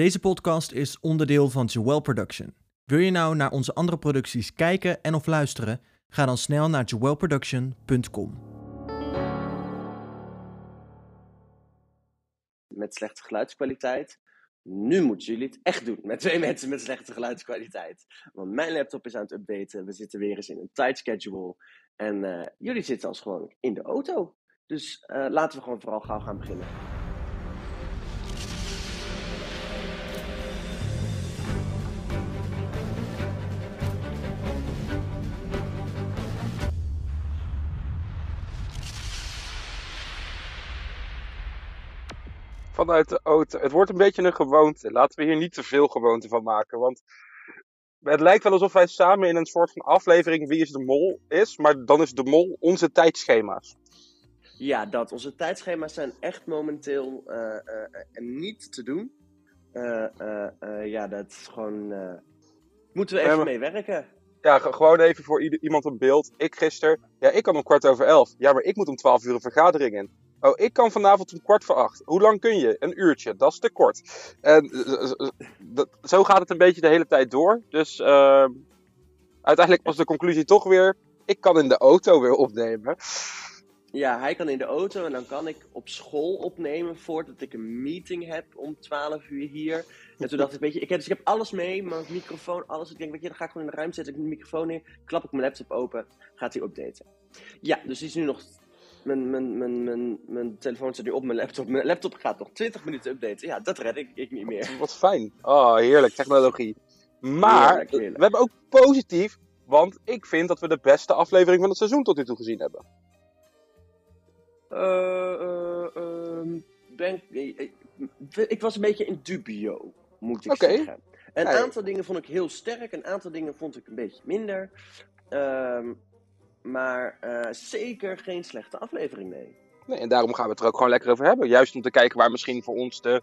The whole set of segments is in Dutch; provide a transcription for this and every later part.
Deze podcast is onderdeel van Jewel Production. Wil je nou naar onze andere producties kijken en of luisteren? Ga dan snel naar jewelproduction.com. met slechte geluidskwaliteit. Nu moeten jullie het echt doen met twee mensen met slechte geluidskwaliteit. Want mijn laptop is aan het updaten. We zitten weer eens in een tight schedule. En eh, jullie zitten als gewoon in de auto. Dus eh, laten we gewoon vooral gauw gaan beginnen. Vanuit de auto. Het wordt een beetje een gewoonte. Laten we hier niet te veel gewoonte van maken. Want het lijkt wel alsof wij samen in een soort van aflevering Wie is de Mol is. Maar dan is de Mol onze tijdschema's. Ja, dat. Onze tijdschema's zijn echt momenteel eh, eh, eh, niet te doen. Ja, dat is gewoon. moeten we even Ja, mee werken? Ja, ge- gewoon even voor ieder, iemand een beeld. Ik gisteren. Ja, ik kan om kwart over elf. Ja, maar ik moet om twaalf uur een vergadering in. Oh, ik kan vanavond om kwart voor acht. Hoe lang kun je? Een uurtje. Dat is te kort. En eh, eh, eh, zo gaat het een beetje de hele tijd door. Dus ehm, uiteindelijk was de conclusie toch weer... Ik kan in de auto weer opnemen. Ja, hij kan in de auto en dan kan ik op school opnemen voordat ik een meeting heb om 12 uur hier. En toen dacht ik, weet je, ik heb, dus ik alles mee, mijn microfoon, alles. Ik denk, weet je, dan ga ik gewoon in de ruimte zetten, ik mijn microfoon neer, klap ik mijn laptop open, gaat hij updaten. Ja, dus die is nu nog, mijn, mijn, mijn, mijn, mijn telefoon staat nu op mijn laptop. Mijn laptop gaat nog 20 minuten updaten. Ja, dat red ik, ik niet meer. Wat fijn. Oh, heerlijk. Technologie. Maar Heerlijk, heerlijk. we hebben ook positief... Want ik vind dat we de beste aflevering van het seizoen tot nu toe gezien hebben. Ben, eh, ik was een beetje in dubio, moet ik zeggen. Een aantal dingen vond ik heel sterk, een aantal dingen vond ik een beetje minder. Ehm, maar eh, zeker geen slechte aflevering, nee. Nee, en daarom gaan we het er ook gewoon lekker over hebben. Juist om te kijken waar misschien voor ons de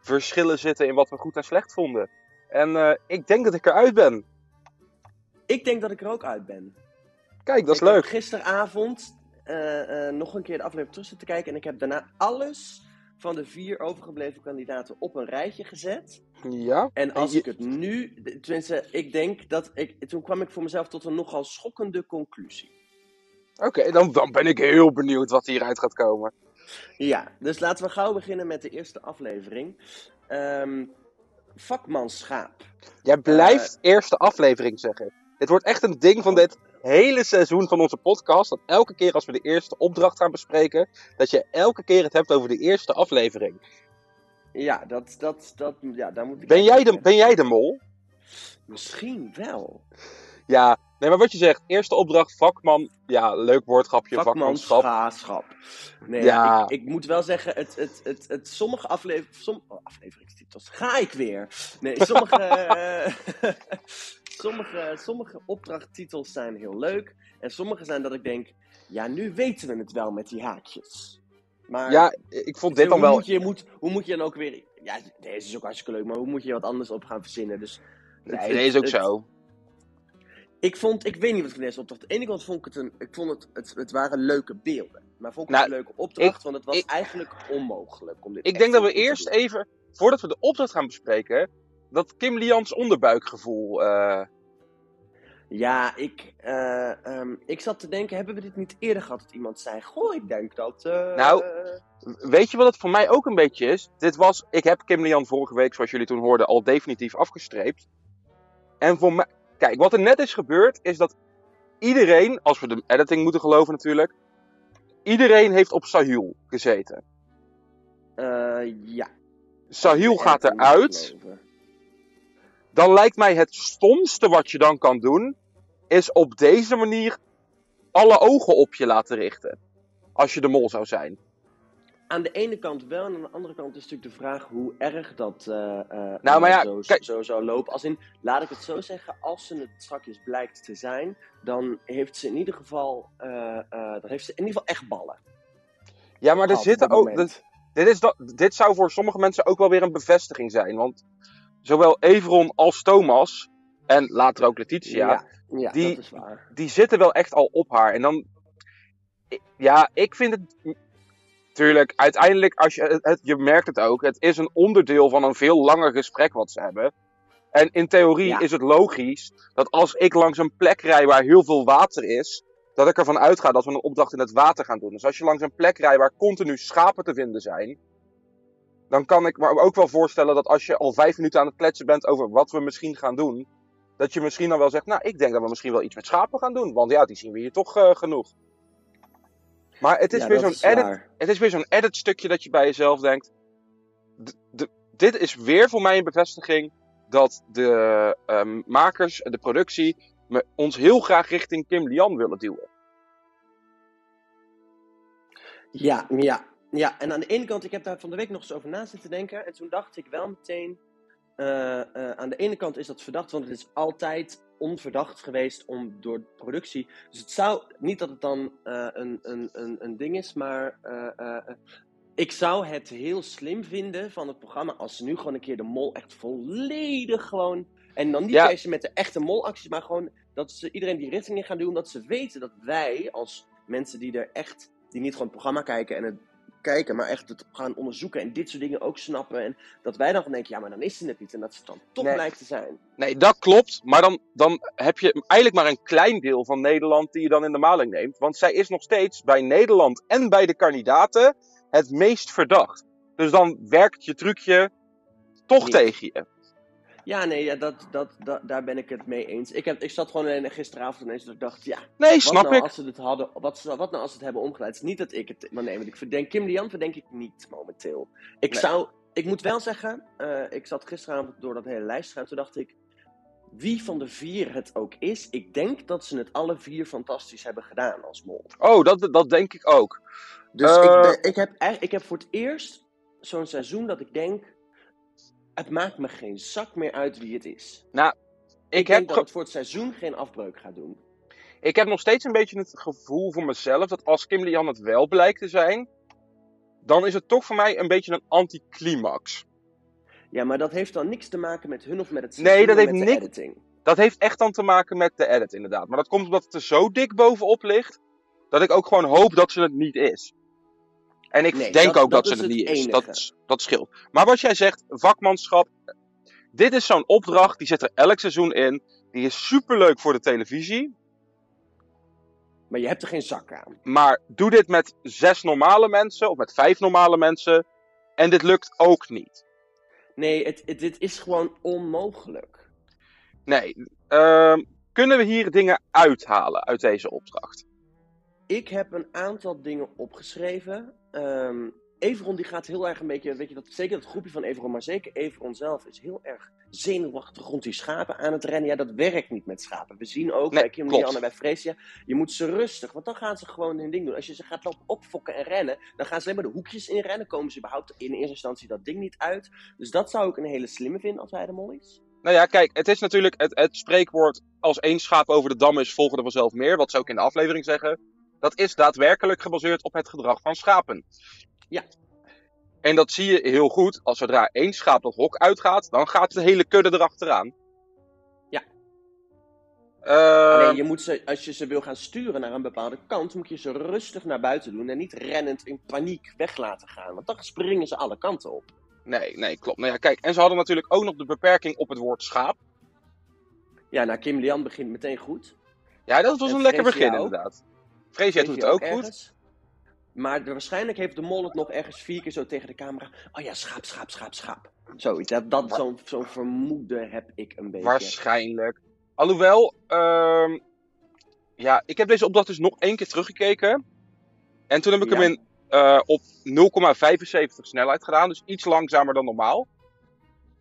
verschillen zitten in wat we goed en slecht vonden. En eh, ik denk dat ik eruit ben. Ik denk dat ik er ook uit ben. Kijk, dat is ik heb leuk. gisteravond eh, nog een keer de aflevering terug zitten kijken en ik heb daarna alles van de vier overgebleven kandidaten op een rijtje gezet. Ja. En als je- ik het nu, tenminste, ik denk dat ik, toen kwam ik voor mezelf tot een nogal schokkende conclusie. Oké, dan, dan ben ik heel benieuwd wat hieruit gaat komen. Ja, dus laten we gauw beginnen met de eerste aflevering. Ehm vakmanschap. Jij blijft eerste aflevering zeggen. Dit wordt echt een ding van dit hele seizoen van onze podcast. Dat elke keer als we de eerste opdracht gaan bespreken, dat je elke keer het hebt over de eerste aflevering. Ja, dat, dat, dat, ja, daar moet ik Ben jij de, ben jij de mol? Misschien wel. Ja, nee, maar wat je zegt, eerste opdracht, vakman. Ja, leuk woordgrapje, vakmanschap. Vakmanschap. Nee, Ja. ik, ik moet wel zeggen, het, het, het, het, sommige aflever, som, oh, afleveringstitels, ga ik weer. Nee, sommige, sommige, sommige opdrachttitels zijn heel leuk. En sommige zijn dat ik denk, ja, nu weten we het wel met die haakjes. Maar Ja, ik vond dit dan wel. Moet je, moet, hoe moet je dan ook weer... Ja, deze is ook hartstikke leuk, maar hoe moet je wat anders op gaan verzinnen? Dus, Nee, het- deze is ook het- zo. Ik vond, ik weet niet wat ik van deze opdracht. Aan de ene kant vond ik het een, ik vond het, het, het waren leuke beelden. Maar vond ik Nou, het een leuke opdracht, ik- want het was ik- eigenlijk onmogelijk om dit Ik denk dat we eerst doen. even, voordat we de opdracht gaan bespreken, dat Kim Lians onderbuikgevoel. eh, Ja, ik, eh, ehm, ik zat te denken, hebben we dit niet eerder gehad dat iemand zei, goh, ik denk dat... eh, Nou, Weet je wat het voor mij ook een beetje is? Dit was, ik heb Kim Lian vorige week, zoals jullie toen hoorden, al definitief afgestreept. En voor mij, kijk, wat er net is gebeurd, is dat iedereen, als we de editing moeten geloven natuurlijk, iedereen heeft op Sahil gezeten. eh, ja. Sahil gaat eruit. geloven. Dan lijkt mij het stomste wat je dan kan doen, is op deze manier alle ogen op je laten richten. Als je de mol zou zijn. Aan de ene kant wel, en aan de andere kant is natuurlijk de vraag hoe erg dat eh, Nou, maar ja, zo, kijk- zo zou lopen. Als in, laat ik het zo zeggen, als ze het straks blijkt te zijn, dan heeft ze in ieder geval, eh, dan heeft ze in ieder geval echt ballen. Ja, maar er zitten ook. Dit, is dat, dit zou voor sommige mensen ook wel weer een bevestiging zijn. Want zowel Everon als Thomas, en later ook Letitia, ja, ja, die- die zitten wel echt al op haar. En dan. Ja, ik vind het. tuurlijk, uiteindelijk, als je, het- het, je merkt het ook, het is een onderdeel van een veel langer gesprek wat ze hebben. En in theorie Ja. is het logisch dat als ik langs een plek rij waar heel veel water is, dat ik ervan uitga dat we een opdracht in het water gaan doen. Dus als je langs een plek rijdt waar continu schapen te vinden zijn, dan kan ik me ook wel voorstellen dat als je al vijf minuten aan het kletsen bent over wat we misschien gaan doen, dat je misschien dan wel zegt, nou, ik denk dat we misschien wel iets met schapen gaan doen, want ja, die zien we hier toch eh, genoeg. Maar het is Ja, weer zo'n edit het is weer zo'n edit stukje dat je bij jezelf denkt. dit is weer voor mij een bevestiging dat de ehm, makers en de productie me, ons heel graag richting Kim Lian willen duwen. Ja, ja, ja. En aan de ene kant, ik heb daar van de week nog eens over na zitten denken. En toen dacht ik wel meteen. eh, eh, aan de ene kant is dat verdacht, want het is altijd onverdacht geweest om door productie. Dus het zou niet dat het dan eh, een, een, een, een ding is, maar ik zou het heel slim vinden van het programma als ze nu gewoon een keer de mol echt volledig gewoon. En dan niet Ja. eens met de echte molacties, maar gewoon dat ze iedereen die richting in gaan doen, dat ze weten dat wij als mensen die er echt, die niet gewoon het programma kijken en het kijken, maar echt het gaan onderzoeken en dit soort dingen ook snappen. En dat wij dan gewoon denken, ja, maar dan is ze het niet. En dat het dan toch Nee. blijkt te zijn. Nee, dat klopt. Maar dan, dan heb je eigenlijk maar een klein deel van Nederland die je dan in de maling neemt. Want zij is nog steeds bij Nederland en bij de kandidaten het meest verdacht. Dus dan werkt je trucje toch tegen je. Ja, nee, ja, dat, dat, dat, daar ben ik het mee eens. Ik, heb, ik zat gewoon alleen gisteravond ineens dat ik dacht, ja, Nee, wat snap nou ik. als ze het hadden, wat, wat nou als ze het hebben omgeleid? Het is niet dat ik het maar neem, want ik verdenk Kim Lian verdenk ik niet momenteel. Ik Nee. zou, ik moet wel zeggen, eh, ik zat gisteravond door dat hele lijst gaan, toen dacht ik, wie van de vier het ook is, ik denk dat ze het alle vier fantastisch hebben gedaan als mol. Oh, dat, dat denk ik ook. Dus Eh. ik, ben, ik, heb, echt- ik heb voor het eerst zo'n seizoen dat ik denk, het maakt me geen zak meer uit wie het is. Ik, Ik, heb denk dat het voor het seizoen geen afbreuk gaat doen. ik heb nog steeds een beetje het gevoel voor mezelf dat als Kim Lian het wel blijkt te zijn, dan is het toch voor mij een beetje een anticlimax. Ja, maar dat heeft dan niks te maken met hun of met het Nee, dat heeft met de niks- editing. Dat heeft echt dan te maken met de edit, inderdaad. Maar dat komt omdat het er zo dik bovenop ligt, dat ik ook gewoon hoop dat ze het niet is. En ik Nee, denk dat- ook dat, dat ze het niet is. Dat, dat scheelt. Maar wat jij zegt, vakmanschap. Dit is zo'n opdracht, die zit er elk seizoen in. Die is superleuk voor de televisie. Maar je hebt er geen zak aan. Maar doe dit met zes normale mensen, of met vijf normale mensen. En dit lukt ook niet. Nee, het, het- dit is gewoon onmogelijk. Nee. ehm, kunnen we hier dingen uithalen uit deze opdracht? Ik heb een aantal dingen opgeschreven. Ehm Everon die gaat heel erg een beetje, weet je, dat, zeker dat groepje van Everon, maar zeker Everon zelf is heel erg zenuwachtig rond die schapen aan het rennen. Ja, dat werkt niet met schapen. We zien ook Nee, bij Kim en bij Freesia, je moet ze rustig, want dan gaan ze gewoon hun ding doen. Als je ze gaat lopen opfokken en rennen, dan gaan ze alleen maar de hoekjes in rennen, komen ze überhaupt in eerste instantie dat ding niet uit. Dus dat zou ik een hele slimme vinden als hij de mol is. Nou ja, kijk, het is natuurlijk het, het spreekwoord als één schaap over de dam is, volgen er vanzelf meer. Wat ze ook in de aflevering zeggen. Dat is daadwerkelijk gebaseerd op het gedrag van schapen. Ja. En dat zie je heel goed. Als zodra één schaap dat hok uitgaat, dan gaat de hele kudde erachteraan. Ja. Eh, Alleen je moet ze, als je ze wil gaan sturen naar een bepaalde kant, moet je ze rustig naar buiten doen en niet rennend in paniek weg laten gaan. Want dan springen ze alle kanten op. Nee, nee, klopt. Nou ja, kijk, en ze hadden natuurlijk ook nog de beperking op het woord schaap. Ja, nou, Kim Lian begint meteen goed. Ja, dat was En een lekker begin ook. Freesia doet het ook goed. Maar de- waarschijnlijk heeft de mol het nog ergens vier keer zo tegen de camera. Oh ja, schaap, schaap, schaap, schaap. Zoiets. Dat, dat, Zo'n zo'n vermoeden heb ik een beetje. Waarschijnlijk. Alhoewel, ehm, ja, ik heb deze opdracht dus nog één keer teruggekeken. En toen heb ik Ja. hem in, eh, op 0,75 snelheid gedaan. Dus iets langzamer dan normaal.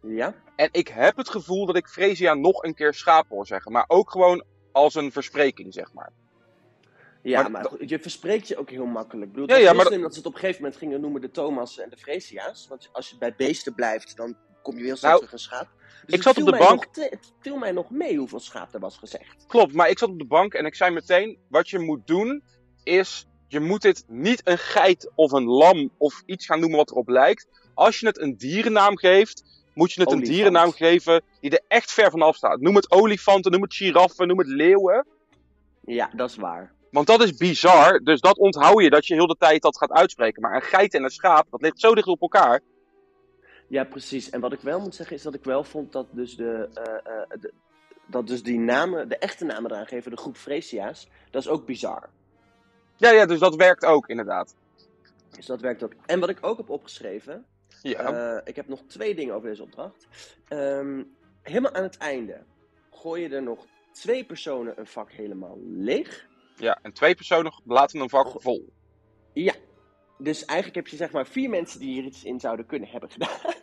Ja? En ik heb het gevoel dat ik Freesia nog een keer schaap hoor zeggen. Maar ook gewoon als een verspreking, zeg maar. Ja, Maar je verspreekt je ook heel makkelijk. Ik bedoel, het Ja, ja, maar dat ze het op een gegeven moment gingen noemen de Thomas en de Fresia's. Want als je bij beesten blijft, dan kom je heel snel Nou, terug een schaap. Dus ik zat op de bank. te- het viel mij nog mee hoeveel schaap er was gezegd. Klopt, maar ik zat op de bank en ik zei meteen: wat je moet doen is. Je moet dit niet een geit of een lam of iets gaan noemen wat erop lijkt. Als je het een dierennaam geeft, moet je het een dierennaam geven die er echt ver vanaf staat. Noem het olifanten, noem het giraffen, noem het leeuwen. Ja, dat is waar. Want dat is bizar, dus dat onthoud je dat je heel de tijd dat gaat uitspreken. Maar een geit en een schaap, dat ligt zo dicht op elkaar. Ja, precies. En wat ik wel moet zeggen is dat ik wel vond dat dus de, eh, eh, de- dat dus die namen, de echte namen eraan geven, de groep Fresia's, dat is ook bizar. Ja, ja, dus dat werkt ook inderdaad. Dus dat werkt ook. En wat ik ook heb opgeschreven, Ja, eh, ik heb nog twee dingen over deze opdracht. Ehm, helemaal aan het einde gooi je er nog twee personen een vak helemaal leeg. Ja. en twee personen laten een vak vol. Ja. Dus eigenlijk heb je zeg maar vier mensen die hier iets in zouden kunnen hebben gedaan.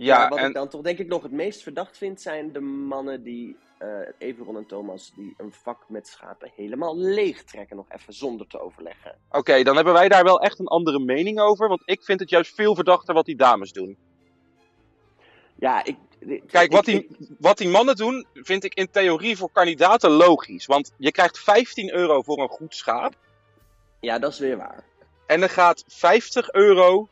Ja, Maar wat ik en dan toch denk ik nog het meest verdacht vind, zijn de mannen die, eh Everon en Thomas, die een vak met schapen helemaal leeg trekken, nog even zonder te overleggen. oké, dan hebben wij daar wel echt een andere mening over. Want ik vind het juist veel verdachter wat die dames doen. Ja, ik... Kijk, wat die, wat die mannen doen, vind ik in theorie voor kandidaten logisch. Want je krijgt 15 euro voor een goed schaap. ja, dat is weer waar. En er gaat 50 euro.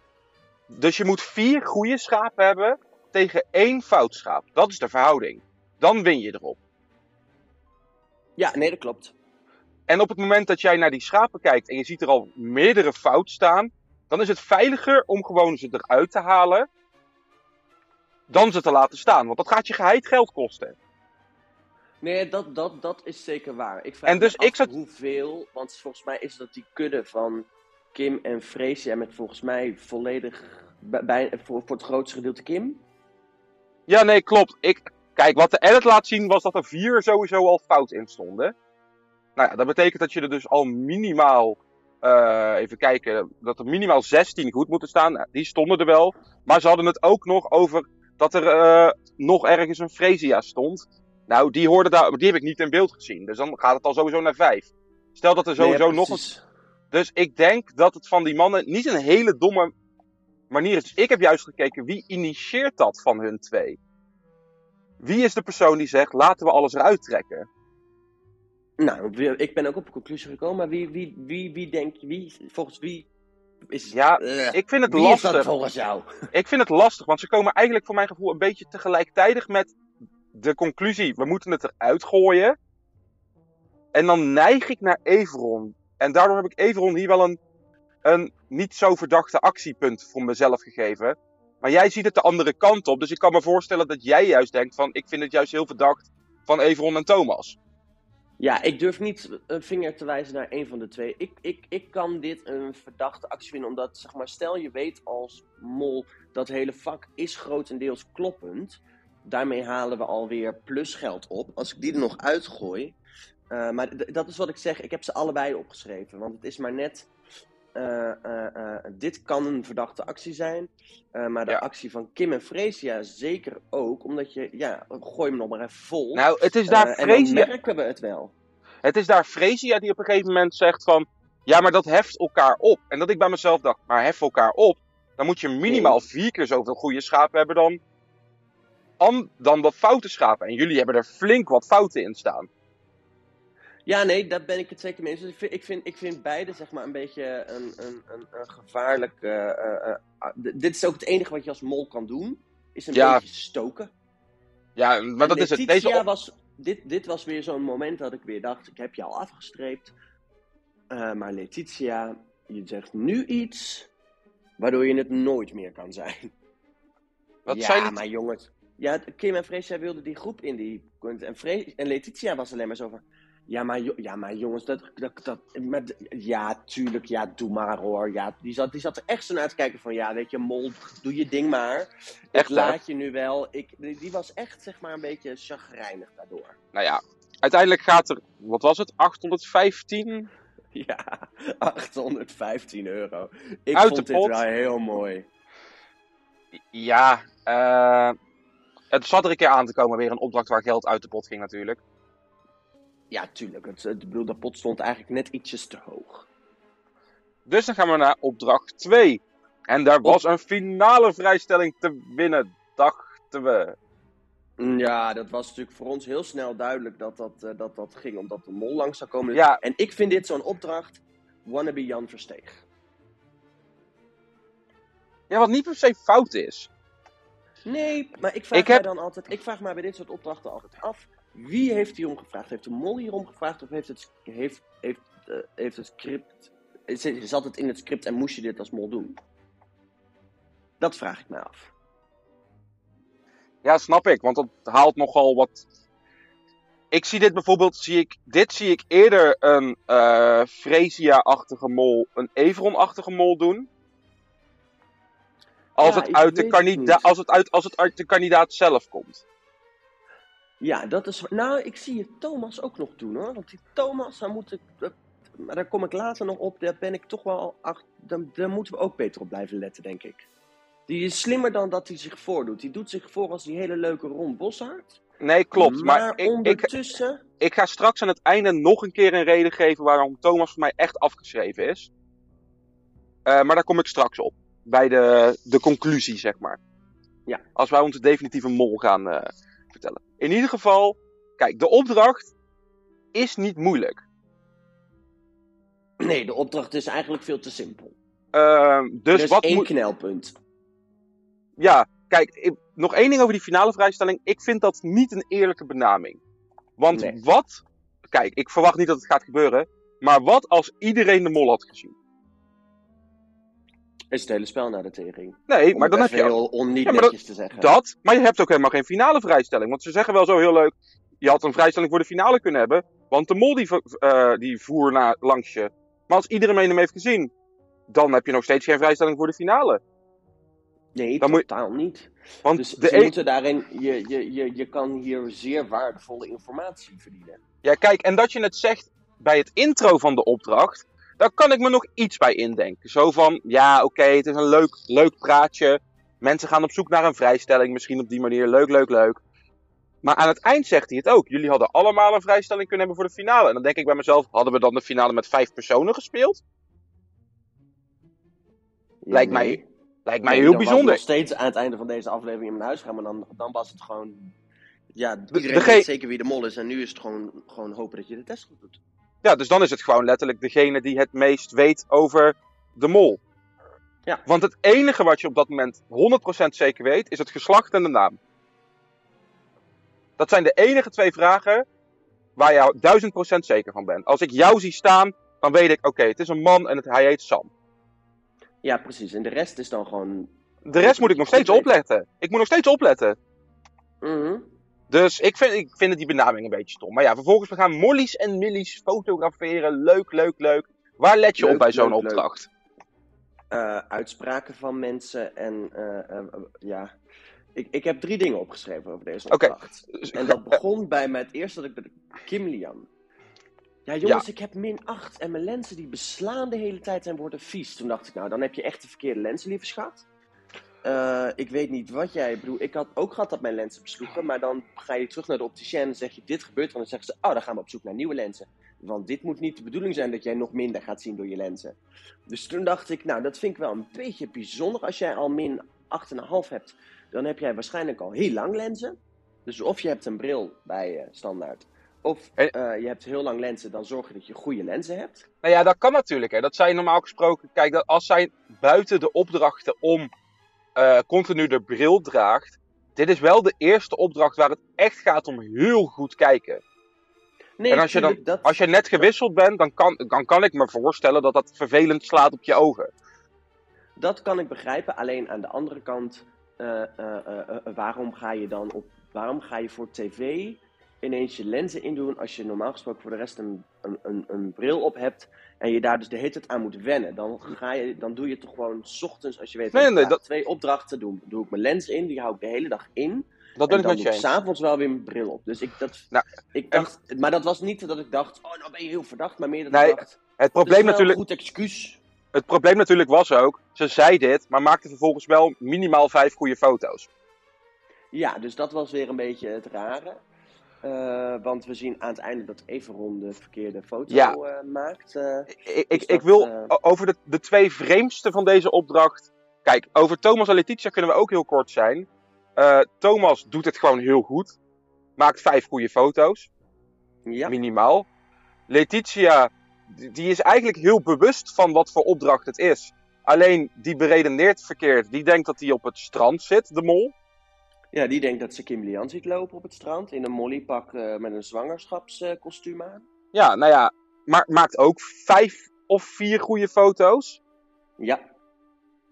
Dus je moet vier goede schapen hebben tegen één fout schaap. Dat is de verhouding. Dan win je erop. Ja, nee, dat klopt. En op het moment dat jij naar die schapen kijkt en je ziet er al meerdere fout staan, dan is het veiliger om gewoon ze eruit te halen dan ze te laten staan. Want dat gaat je geheid geld kosten. Nee, dat, dat, dat is zeker waar. Ik vraag En dus me af ik zat- hoeveel, want volgens mij is dat die kudde van Kim en Freesia met volgens mij volledig, bij, voor, voor het grootste gedeelte Kim. Ja, nee, klopt. Ik, kijk, wat de edit laat zien was dat er vier sowieso al fout in stonden. Nou ja, dat betekent dat je er dus al minimaal, eh, even kijken, dat er minimaal 16 goed moeten staan. Nou, Die stonden er wel. Maar ze hadden het ook nog over dat er eh, nog ergens een Fresia stond. Nou, die, hoorde daar, die heb ik niet in beeld gezien. Dus dan gaat het al sowieso naar 5. Stel dat er sowieso Nee, nog een dus ik denk dat het van die mannen niet een hele domme manier is. Dus ik heb juist gekeken, wie initieert dat van hun twee? Wie is de persoon die zegt, laten we alles eruit trekken? Nou, ik ben ook op een conclusie gekomen, maar wie, wie, wie, wie denk je, wie, volgens wie is Ja, Eh, Ik vind het wie is dat lastig. volgens jou? Ik vind het lastig, want ze komen eigenlijk voor mijn gevoel een beetje tegelijkertijd met de conclusie, we moeten het eruit gooien. En dan neig ik naar Everon. En daardoor heb ik Everon hier wel een, een niet zo verdachte actiepunt voor mezelf gegeven. Maar jij ziet het de andere kant op, dus ik kan me voorstellen dat jij juist denkt van, ik vind het juist heel verdacht van Everon en Thomas. Ja, ik durf niet een vinger te wijzen naar een van de twee. Ik, ik, ik kan dit een verdachte actie vinden, omdat, zeg maar, stel je weet als mol dat hele vak is grotendeels kloppend. Daarmee halen we alweer plusgeld op. Als ik die er nog uitgooi. eh, maar dat is wat ik zeg, ik heb ze allebei opgeschreven. Want het is maar net. Eh, eh, eh, dit kan een verdachte actie zijn. maar de Ja. actie van Kim en Freesia zeker ook. Omdat je, ja, gooi hem nog maar even vol. Nou, het is daar en dan Freesia... merken we het wel. Het is daar Freesia die op een gegeven moment zegt van... Ja, maar dat heft elkaar op. En dat ik bij mezelf dacht, maar hef elkaar op. Dan moet je minimaal vier keer zoveel goede schapen hebben dan... an- dan wat foute schapen. En jullie hebben er flink wat fouten in staan. Ja, nee, daar ben ik het zeker mee eens. Dus ik vind, ik vind, ik vind beide zeg maar een beetje een, een, een, een gevaarlijk... eh, eh, eh, ah, dit is ook het enige wat je als mol kan doen. Is een Ja. beetje stoken. Ja, maar En dat is het. Letitia Deze op- was, dit, dit was weer zo'n moment dat ik weer dacht, ik heb je al afgestreept. Maar Letitia, je zegt nu iets waardoor je het nooit meer kan zijn. Wat ja, zijn die- maar jongens. Ja, Kim en Freesia wilden die groep in die... En, Fre en Letitia was alleen maar zo van... Ja, maar, ja, maar jongens, dat... dat, dat d- ja, tuurlijk, ja, doe maar hoor. Ja, die, zat, die zat er echt zo naar te kijken van... Ja, weet je, mol, doe je ding maar. Ik Echt, laat je nu wel. Ik, die, die was echt, zeg maar, een beetje chagrijnig daardoor. Nou ja, uiteindelijk gaat er... Wat was het? 815? Ja, 815 euro. Ik Uit vond de dit wel heel mooi. Ja, eh... Het zat er een keer aan te komen, weer een opdracht waar geld uit de pot ging natuurlijk. Ja, tuurlijk. Het, het, bedoel, de pot stond eigenlijk net ietsjes te hoog. Dus dan gaan we naar opdracht 2. En daar was een finale vrijstelling te winnen, dachten we. Mm, Ja, dat was natuurlijk voor ons heel snel duidelijk dat dat, eh, dat, dat ging omdat de mol langs zou komen. Ja. En ik vind dit zo'n opdracht, wannabe Jan Versteeg. Ja, wat niet per se fout is. Nee, maar ik vraag Ik heb- mij dan altijd, ik vraag mij bij dit soort opdrachten altijd af, wie heeft hierom gevraagd? Heeft de mol hierom gevraagd of heeft het, heeft, heeft, eh, heeft het script, zat het in het script en moest je dit als mol doen? Dat vraag ik mij af. Ja, snap ik, want dat haalt nogal wat. Ik zie dit bijvoorbeeld, zie ik, dit zie ik eerder een eh Fresia-achtige mol, een Everon-achtige mol doen. Als, Ja, het uit de als, het uit, als het uit de kandidaat zelf komt. Ja, dat is. Nou, ik zie het Thomas ook nog doen hoor. Want die Thomas, daar moet ik. maar daar kom ik later nog op. Daar ben ik toch wel. Ach, daar, daar moeten we ook beter op blijven letten, denk ik. Die is slimmer dan dat hij zich voordoet. Die doet zich voor als die hele leuke Ron Boshart. Nee, klopt. Maar, Maar, ik, ondertussen. ik ga straks aan het einde nog een keer een reden geven waarom Thomas voor mij echt afgeschreven is. Eh, maar daar kom ik straks op. Bij de, de conclusie, zeg maar. Ja. Als wij onze definitieve mol gaan eh, vertellen. In ieder geval, kijk, de opdracht is niet moeilijk. Nee, de opdracht is eigenlijk veel te simpel. Ehm, dus er is wat één knelpunt. Ja, kijk, ik- nog één ding over die finale vrijstelling. Ik vind dat niet een eerlijke benaming. Want Nee. wat. Kijk, ik verwacht niet dat het gaat gebeuren. Maar wat als iedereen de mol had gezien? Is het hele spel naar de tering. Nee, Om maar dan heb je heel on niet Ja, dat- netjes te zeggen. dat. Maar je hebt ook helemaal geen finale vrijstelling. Want ze zeggen wel zo heel leuk. Je had een vrijstelling voor de finale kunnen hebben. Want de mol die, eh, die voer naar, langs je. Maar als iedereen hem heeft gezien. Dan heb je nog steeds geen vrijstelling voor de finale. Nee, Dan moet totaal niet. Want Dus de ze moeten daarin, je, je, je, je kan hier zeer waardevolle informatie verdienen. Ja, kijk, en dat je het zegt bij het intro van de opdracht, daar kan ik me nog iets bij indenken. Zo van, ja, oké, het is een leuk, leuk praatje. Mensen gaan op zoek naar een vrijstelling, misschien op die manier. Leuk, leuk, leuk. Maar aan het eind zegt hij het ook. Jullie hadden allemaal een vrijstelling kunnen hebben voor de finale. En dan denk ik bij mezelf, hadden we dan de finale met vijf personen gespeeld? Lijkt mij. Lijkt mij Nee, heel bijzonder. nog steeds aan het einde van deze aflevering in mijn huis gaan, maar dan, dan was het gewoon... Ja, iedereen dege- weet zeker wie de mol is en nu is het gewoon, gewoon hopen dat je de test goed doet. Ja, dus dan is het gewoon letterlijk degene die het meest weet over de mol. Ja. Want het enige wat je op dat moment 100% zeker weet, is het geslacht en de naam. Dat zijn de enige twee vragen waar je 1000% zeker van bent. Als ik jou zie staan, dan weet ik, oké, het is een man en het, hij heet Sam. Ja, precies. En de rest is dan gewoon... De rest moet ik nog steeds opletten. Ik moet nog steeds opletten. Mhm. Dus ik vind, ik vind die benaming een beetje stom. Maar ja, vervolgens we gaan Molly's en Millie's fotograferen. Leuk, leuk, leuk. Waar let je Leuk, op bij zo'n opdracht? Eh, uitspraken van mensen en eh, eh, ja... Ik, ik heb drie dingen opgeschreven over deze Oké. opdracht. En dat begon bij mij het eerste dat ik bij de Kim Lian. Ja, jongens, ik heb min 8 en mijn lenzen die beslaan de hele tijd en worden vies. Toen dacht ik, nou, dan heb je echt de verkeerde lenzen, lieve schat. Eh, ik weet niet wat jij ik bedoel. Ik had ook gehad dat mijn lenzen besloegen, maar dan ga je terug naar de opticien en zeg je dit gebeurt. Want dan zeggen ze, oh, dan gaan we op zoek naar nieuwe lenzen. Want dit moet niet de bedoeling zijn dat jij nog minder gaat zien door je lenzen. Dus toen dacht ik, nou, dat vind ik wel een beetje bijzonder. Als jij al min 8,5 hebt, dan heb jij waarschijnlijk al heel lang lenzen. Dus of je hebt een bril bij je standaard, of En- eh, je hebt heel lang lenzen, dan zorg je dat je goede lenzen hebt. Nou ja, dat kan natuurlijk. Hè. Dat zij normaal gesproken. Kijk, dat als zij buiten de opdrachten om eh, continu de bril draagt. Dit is wel de eerste opdracht waar het echt gaat om heel goed kijken. Nee, En als je dan- dat, Als je net gewisseld bent, dan kan, dan kan ik me voorstellen dat dat vervelend slaat op je ogen. dat kan ik begrijpen. Alleen aan de andere kant, eh, eh, waarom ga je dan op, waarom ga je voor tv ineens je lenzen indoen als je normaal gesproken voor de rest een, een, een, een bril op hebt en je daar dus de hele tijd aan moet wennen? Dan, ga je, dan doe je toch gewoon 's ochtends, als je weet, Nee, nee, dat- twee opdrachten doe, doe ik mijn lens in, die hou ik de hele dag in. Dat ben en ik met je ik eens. s'avonds wel weer mijn bril op. Dus ik, dat, Nou, ik dacht, maar dat was niet dat ik dacht, oh nou ben je heel verdacht, maar meer dat Nee, ik dacht, Het probleem, natuurlijk, een goed excuus. het probleem natuurlijk was ook, ze zei dit, maar maakte vervolgens wel minimaal vijf goede foto's. Ja, dus dat was weer een beetje het rare. Eh, want we zien aan het einde dat Everon de verkeerde foto Ja. eh, maakt. eh. Ik, ik, ik wil over de, de twee vreemdste van deze opdracht. Kijk, over Thomas en Letitia kunnen we ook heel kort zijn. Thomas doet het gewoon heel goed. Maakt vijf goede foto's, ja, minimaal. Letitia, die die is eigenlijk heel bewust van wat voor opdracht het is. Alleen die beredeneert verkeerd. Die denkt dat hij op het strand zit, de mol. Ja, die denkt dat ze Kim Lian ziet lopen op het strand in een mollypak eh, met een zwangerschapskostuum aan. Ja, nou ja, maar maakt ook vijf of vier goede foto's. Ja,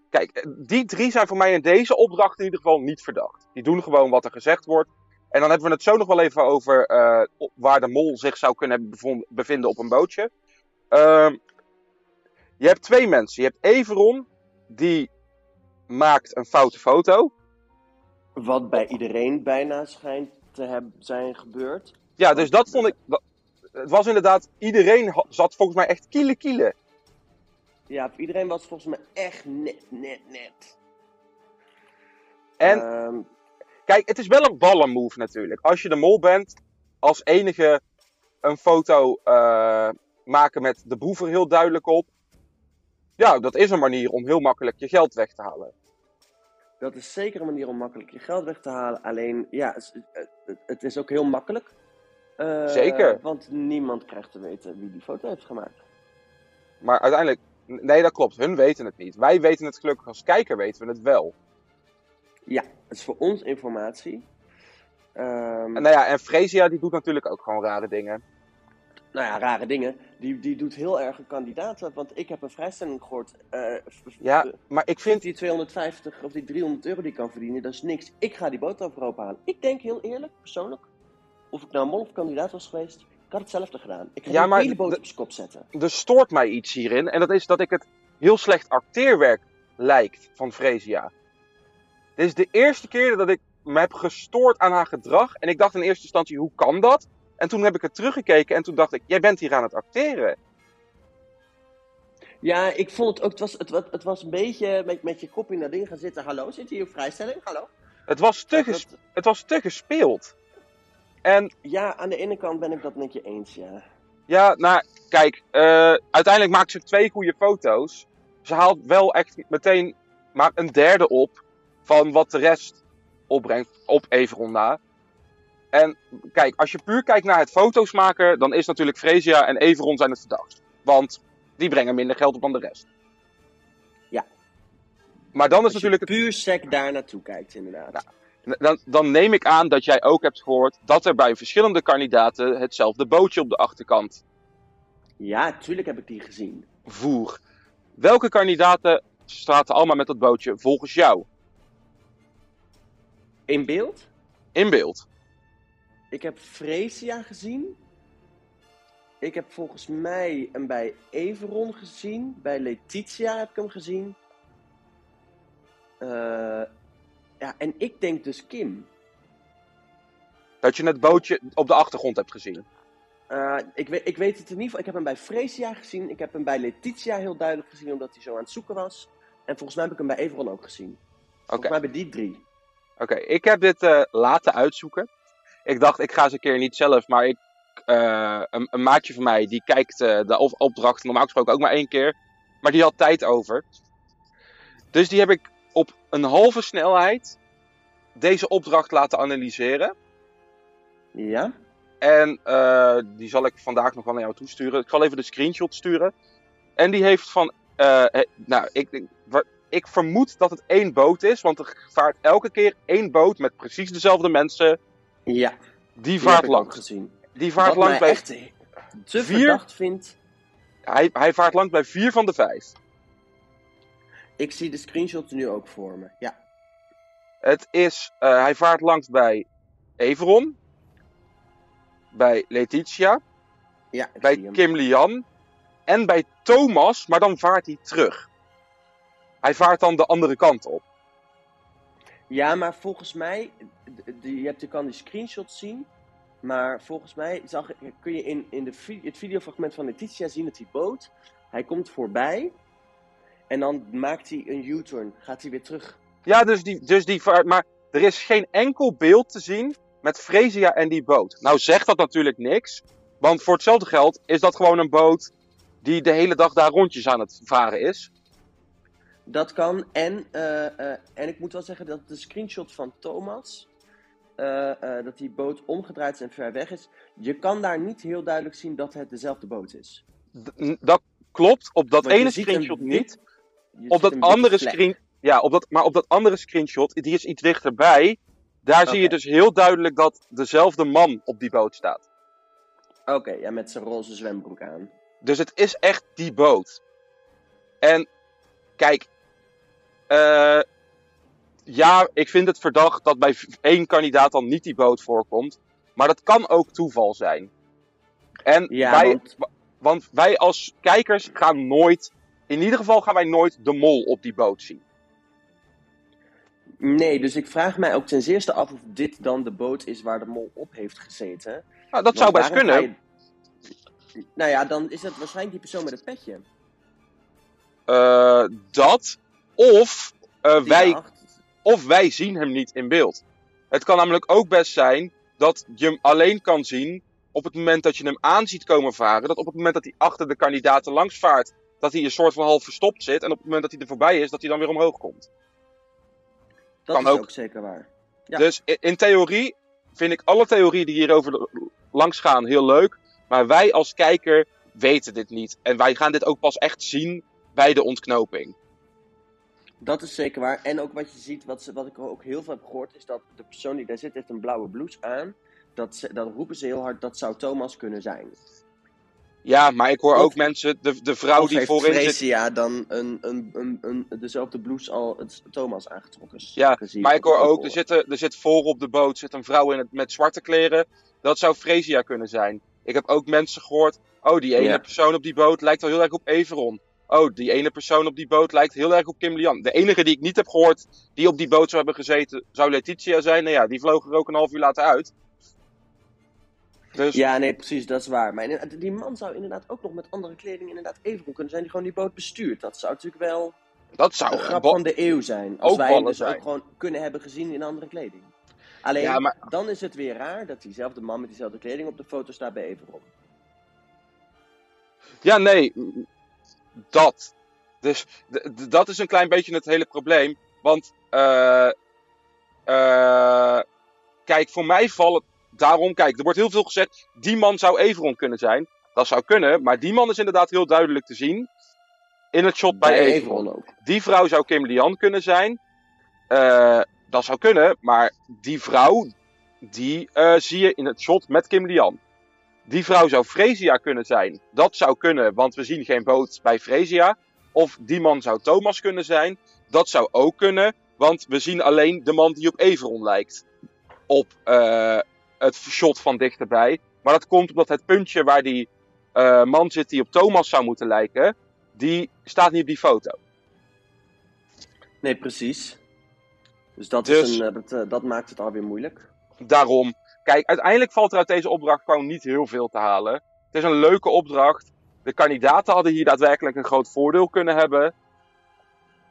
Kijk, eh, die drie zijn voor mij in deze opdracht in ieder geval niet verdacht. Die doen gewoon wat er gezegd wordt. En dan hebben we het zo nog wel even over eh, waar de mol zich zou kunnen bevinden op een bootje. Ehm, je hebt twee mensen. Je hebt Everon, die maakt een foute foto. Wat bij iedereen bijna schijnt te hebben zijn gebeurd. Ja, dus dat vond ik. het was inderdaad, iedereen zat volgens mij echt kiele kiele. Ja, iedereen was volgens mij echt net, net, net. En Ehm, Kijk, het is wel een ballenmove natuurlijk. Als je de mol bent, als enige een foto eh, maken met de boef er heel duidelijk op. Ja, dat is een manier om heel makkelijk je geld weg te halen. Dat is zeker een manier om makkelijk je geld weg te halen. Alleen, ja, het, is ook heel makkelijk. Eh, Zeker. Want niemand krijgt te weten wie die foto heeft gemaakt. Maar uiteindelijk, nee, dat klopt. Hun weten het niet. Wij weten het gelukkig als kijker, weten we het wel. Ja, het is voor ons informatie. Ehm, En nou ja, en Fresia die doet natuurlijk ook gewoon rare dingen. Nou ja, rare dingen. Die, die doet heel erg een kandidaat. Want ik heb een vrijstelling gehoord. eh, Ja, de- maar ik vind die 250 of die 300 euro die ik kan verdienen, dat is niks. Ik ga die boot overhoop halen. Ik denk heel eerlijk, persoonlijk, of ik nou mol of kandidaat was geweest, ik had hetzelfde gedaan. Ik ga Ja, maar hele boot de- op zijn kop zetten. er stoort mij iets hierin. En dat is dat ik het heel slecht acteerwerk lijkt van Fresia. Dit is de eerste keer dat ik me heb gestoord aan haar gedrag. En ik dacht in eerste instantie, hoe kan dat? En toen heb ik het teruggekeken en toen dacht ik, jij bent hier aan het acteren. Ja, ik vond het ook, het was, het, het was een beetje met, met je kop in dat ding gaan zitten. Hallo, zit hier een vrijstelling? Hallo? Het was te, Dat- ges- dat- het was te gespeeld. En ja, aan de ene kant ben ik dat met je eens, ja. ja, nou, kijk, eh, uiteindelijk maakt ze twee goede foto's. Ze haalt wel echt meteen maar een derde op van wat de rest opbrengt op Everon na. En kijk, als je puur kijkt naar het foto's maken, dan is natuurlijk Fresia en Everon zijn het verdacht. Want die brengen minder geld op dan de rest. Ja. Maar dan is Als je natuurlijk het puur sec daar naartoe kijkt, inderdaad. dan, dan neem ik aan dat jij ook hebt gehoord dat er bij verschillende kandidaten hetzelfde bootje op de achterkant Ja, tuurlijk heb ik die gezien. voer. Welke kandidaten zaten allemaal met dat bootje volgens jou In beeld? in beeld? Ik heb Fresia gezien. Ik heb volgens mij hem bij Everon gezien. Bij Letitia heb ik hem gezien. Eh, ja, en ik denk dus Kim. Dat je het bootje op de achtergrond hebt gezien. Eh, ik, weet, ik weet het in ieder geval. Ik heb hem bij Fresia gezien. Ik heb hem bij Letitia heel duidelijk gezien, omdat hij zo aan het zoeken was. En volgens mij heb ik hem bij Everon ook gezien. Volgens mij bij die drie. Oké, ik heb dit eh, laten uitzoeken. Ik dacht, ik ga eens een keer niet zelf, maar ik, eh, een, een maatje van mij die kijkt eh, de op- opdracht normaal gesproken ook maar één keer. Maar die had tijd over. Dus die heb ik op een halve snelheid deze opdracht laten analyseren. Ja? En eh, die zal ik vandaag nog wel naar jou toesturen. Ik zal even de screenshot sturen. En die heeft van. nou, ik, ik vermoed dat het één boot is. Want er vaart elke keer één boot met precies dezelfde mensen. Ja. Die Die vaart ook langs. gezien. Die vaart Wat langs mij bij. echt te vier- verdacht vindt. Hij, hij vaart langs bij vier van de vijf. Ik zie de screenshots nu ook voor me. Ja. Het is. eh, hij vaart langs bij Everon. Bij Letitia. Ja, bij. Kim Lian. En bij Thomas. Maar dan vaart hij terug. Hij vaart dan de andere kant op. Ja, maar volgens mij, je, hebt, je kan die screenshots zien, maar volgens mij zag, kun je in, in de, het videofragment van Letitia zien dat die boot, hij komt voorbij en dan maakt hij een U-turn, gaat hij weer terug. Ja, dus die, dus die. Maar er is geen enkel beeld te zien met Fresia en die boot. Nou zegt dat natuurlijk niks. Want voor hetzelfde geld is dat gewoon een boot die de hele dag daar rondjes aan het varen is. Dat kan, en, eh, eh, en ik moet wel zeggen dat de screenshot van Thomas, eh, dat die boot omgedraaid is en ver weg is, je kan daar niet heel duidelijk zien dat het dezelfde boot is. D- dat klopt, op dat ene screenshot wit- niet. Op dat andere screen. Ja, op dat, maar op dat andere screenshot, die is iets dichterbij. Daar zie je dus heel duidelijk dat dezelfde man op die boot staat. Oké, ja, met zijn roze zwembroek aan. Dus het is echt die boot. En kijk, eh, ja, ik vind het verdacht dat bij één kandidaat dan niet die boot voorkomt. Maar dat kan ook toeval zijn. En Ja, wij, want- wa- want wij als kijkers gaan nooit, in ieder geval gaan wij nooit de mol op die boot zien. Nee, dus ik vraag mij ook ten zeerste af of dit dan de boot is waar de mol op heeft gezeten. Nou, dat zou best kunnen. Nou ja, dan is het waarschijnlijk die persoon met het petje. Eh, dat, of, eh, wij, of wij zien hem niet in beeld. Het kan namelijk ook best zijn dat je hem alleen kan zien op het moment dat je hem aan ziet komen varen. Dat op het moment dat hij achter de kandidaten langs vaart, dat hij een soort van half verstopt zit. En op het moment dat hij er voorbij is, dat hij dan weer omhoog komt. Dat kan is ook. ook zeker waar. Ja. Dus in, in theorie vind ik alle theorieën die hierover langs gaan heel leuk. Maar wij als kijker weten dit niet. En wij gaan dit ook pas echt zien bij de ontknoping. Dat is zeker waar. En ook wat je ziet, wat, ze, wat ik ook heel veel heb gehoord, is dat de persoon die daar zit, heeft een blauwe blouse aan. Dat, ze, roepen ze heel hard, dat zou Thomas kunnen zijn. Ja, maar ik hoor Of- ook mensen, de, de vrouw die voorin zit. Fresia dan een, een, een, een, dezelfde blouse al het Thomas aangetrokken? Ja, Maar ik hoor ook, er hoor. zit, er zit voor op de boot zit een vrouw in het, met zwarte kleren. Dat zou Fresia kunnen zijn. Ik heb ook mensen gehoord. Oh, die ene Ja. persoon op die boot lijkt wel heel erg op Everon. Oh, die ene persoon op die boot lijkt heel erg op Kim Lian. De enige die ik niet heb gehoord die op die boot zou hebben gezeten, zou Letitia zijn. Nou ja, die vloog er ook een half uur later uit. Dus Ja, nee, precies, dat is waar. Maar die man zou inderdaad ook nog met andere kleding inderdaad even kunnen zijn die gewoon die boot bestuurt. Dat zou natuurlijk wel dat zou een grap van de eeuw zijn. Als ook wij hem dus ook gewoon kunnen hebben gezien in andere kleding. Alleen, Ja, maar- dan is het weer raar dat diezelfde man met diezelfde kleding op de foto staat bij Everon. Ja, nee. Dat. Dus dat is een klein beetje het hele probleem. Want, eh eh kijk, voor mij vallen. Daarom, kijk, er wordt heel veel gezegd. Die man zou Everon kunnen zijn. Dat zou kunnen, maar die man is inderdaad heel duidelijk te zien. In het shot bij, Everon. ook. Die vrouw zou Kim Lian kunnen zijn. Eh, dat zou kunnen, maar die vrouw, die eh, zie je in het shot met Kim Lian. Die vrouw zou Fresia kunnen zijn. Dat zou kunnen, want we zien geen boot bij Fresia. Of die man zou Thomas kunnen zijn. Dat zou ook kunnen, want we zien alleen de man die op Everon lijkt. Op eh, het shot van dichterbij. Maar dat komt omdat het puntje waar die eh, man zit die op Thomas zou moeten lijken, die staat niet op die foto. Nee, precies. Dus dat, Dus- is een, eh, dat, eh, dat maakt het alweer moeilijk. Daarom. Kijk, uiteindelijk valt er uit deze opdracht gewoon niet heel veel te halen. Het is een leuke opdracht. De kandidaten hadden hier daadwerkelijk een groot voordeel kunnen hebben.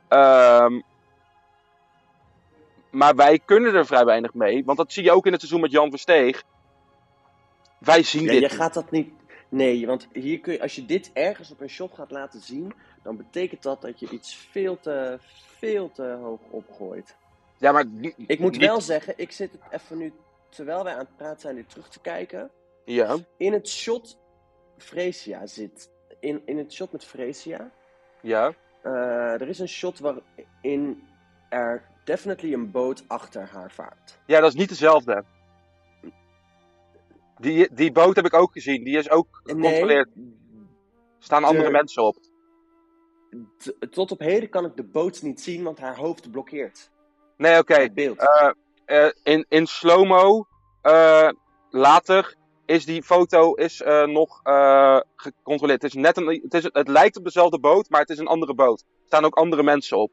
Ehm, maar wij kunnen er vrij weinig mee. Want dat zie je ook in het seizoen met Jan Versteeg. Wij zien Ja, dit je gaat dat niet. Nee, want hier kun je, als je dit ergens op een shot gaat laten zien, dan betekent dat dat je iets veel te, veel te hoog opgooit. Ja, maar Ik moet wel zeggen, ik zit het even nu, terwijl wij aan het praten zijn, weer terug te kijken. Ja, In het shot Fresia zit. In, in het shot met Fresia. ja. eh, er is een shot waarin er definitely een boot achter haar vaart. Ja, dat is niet dezelfde. Die, die boot heb ik ook gezien. Die is ook gecontroleerd. Er staan andere de- mensen op. T- tot op heden kan ik de boot niet zien, want haar hoofd blokkeert Nee, oké. het beeld. Eh, eh, in, in slow-mo, eh, later, is die foto is, eh, nog gecontroleerd. Het, is net een, het, is, het lijkt op dezelfde boot, maar het is een andere boot. Er staan ook andere mensen op.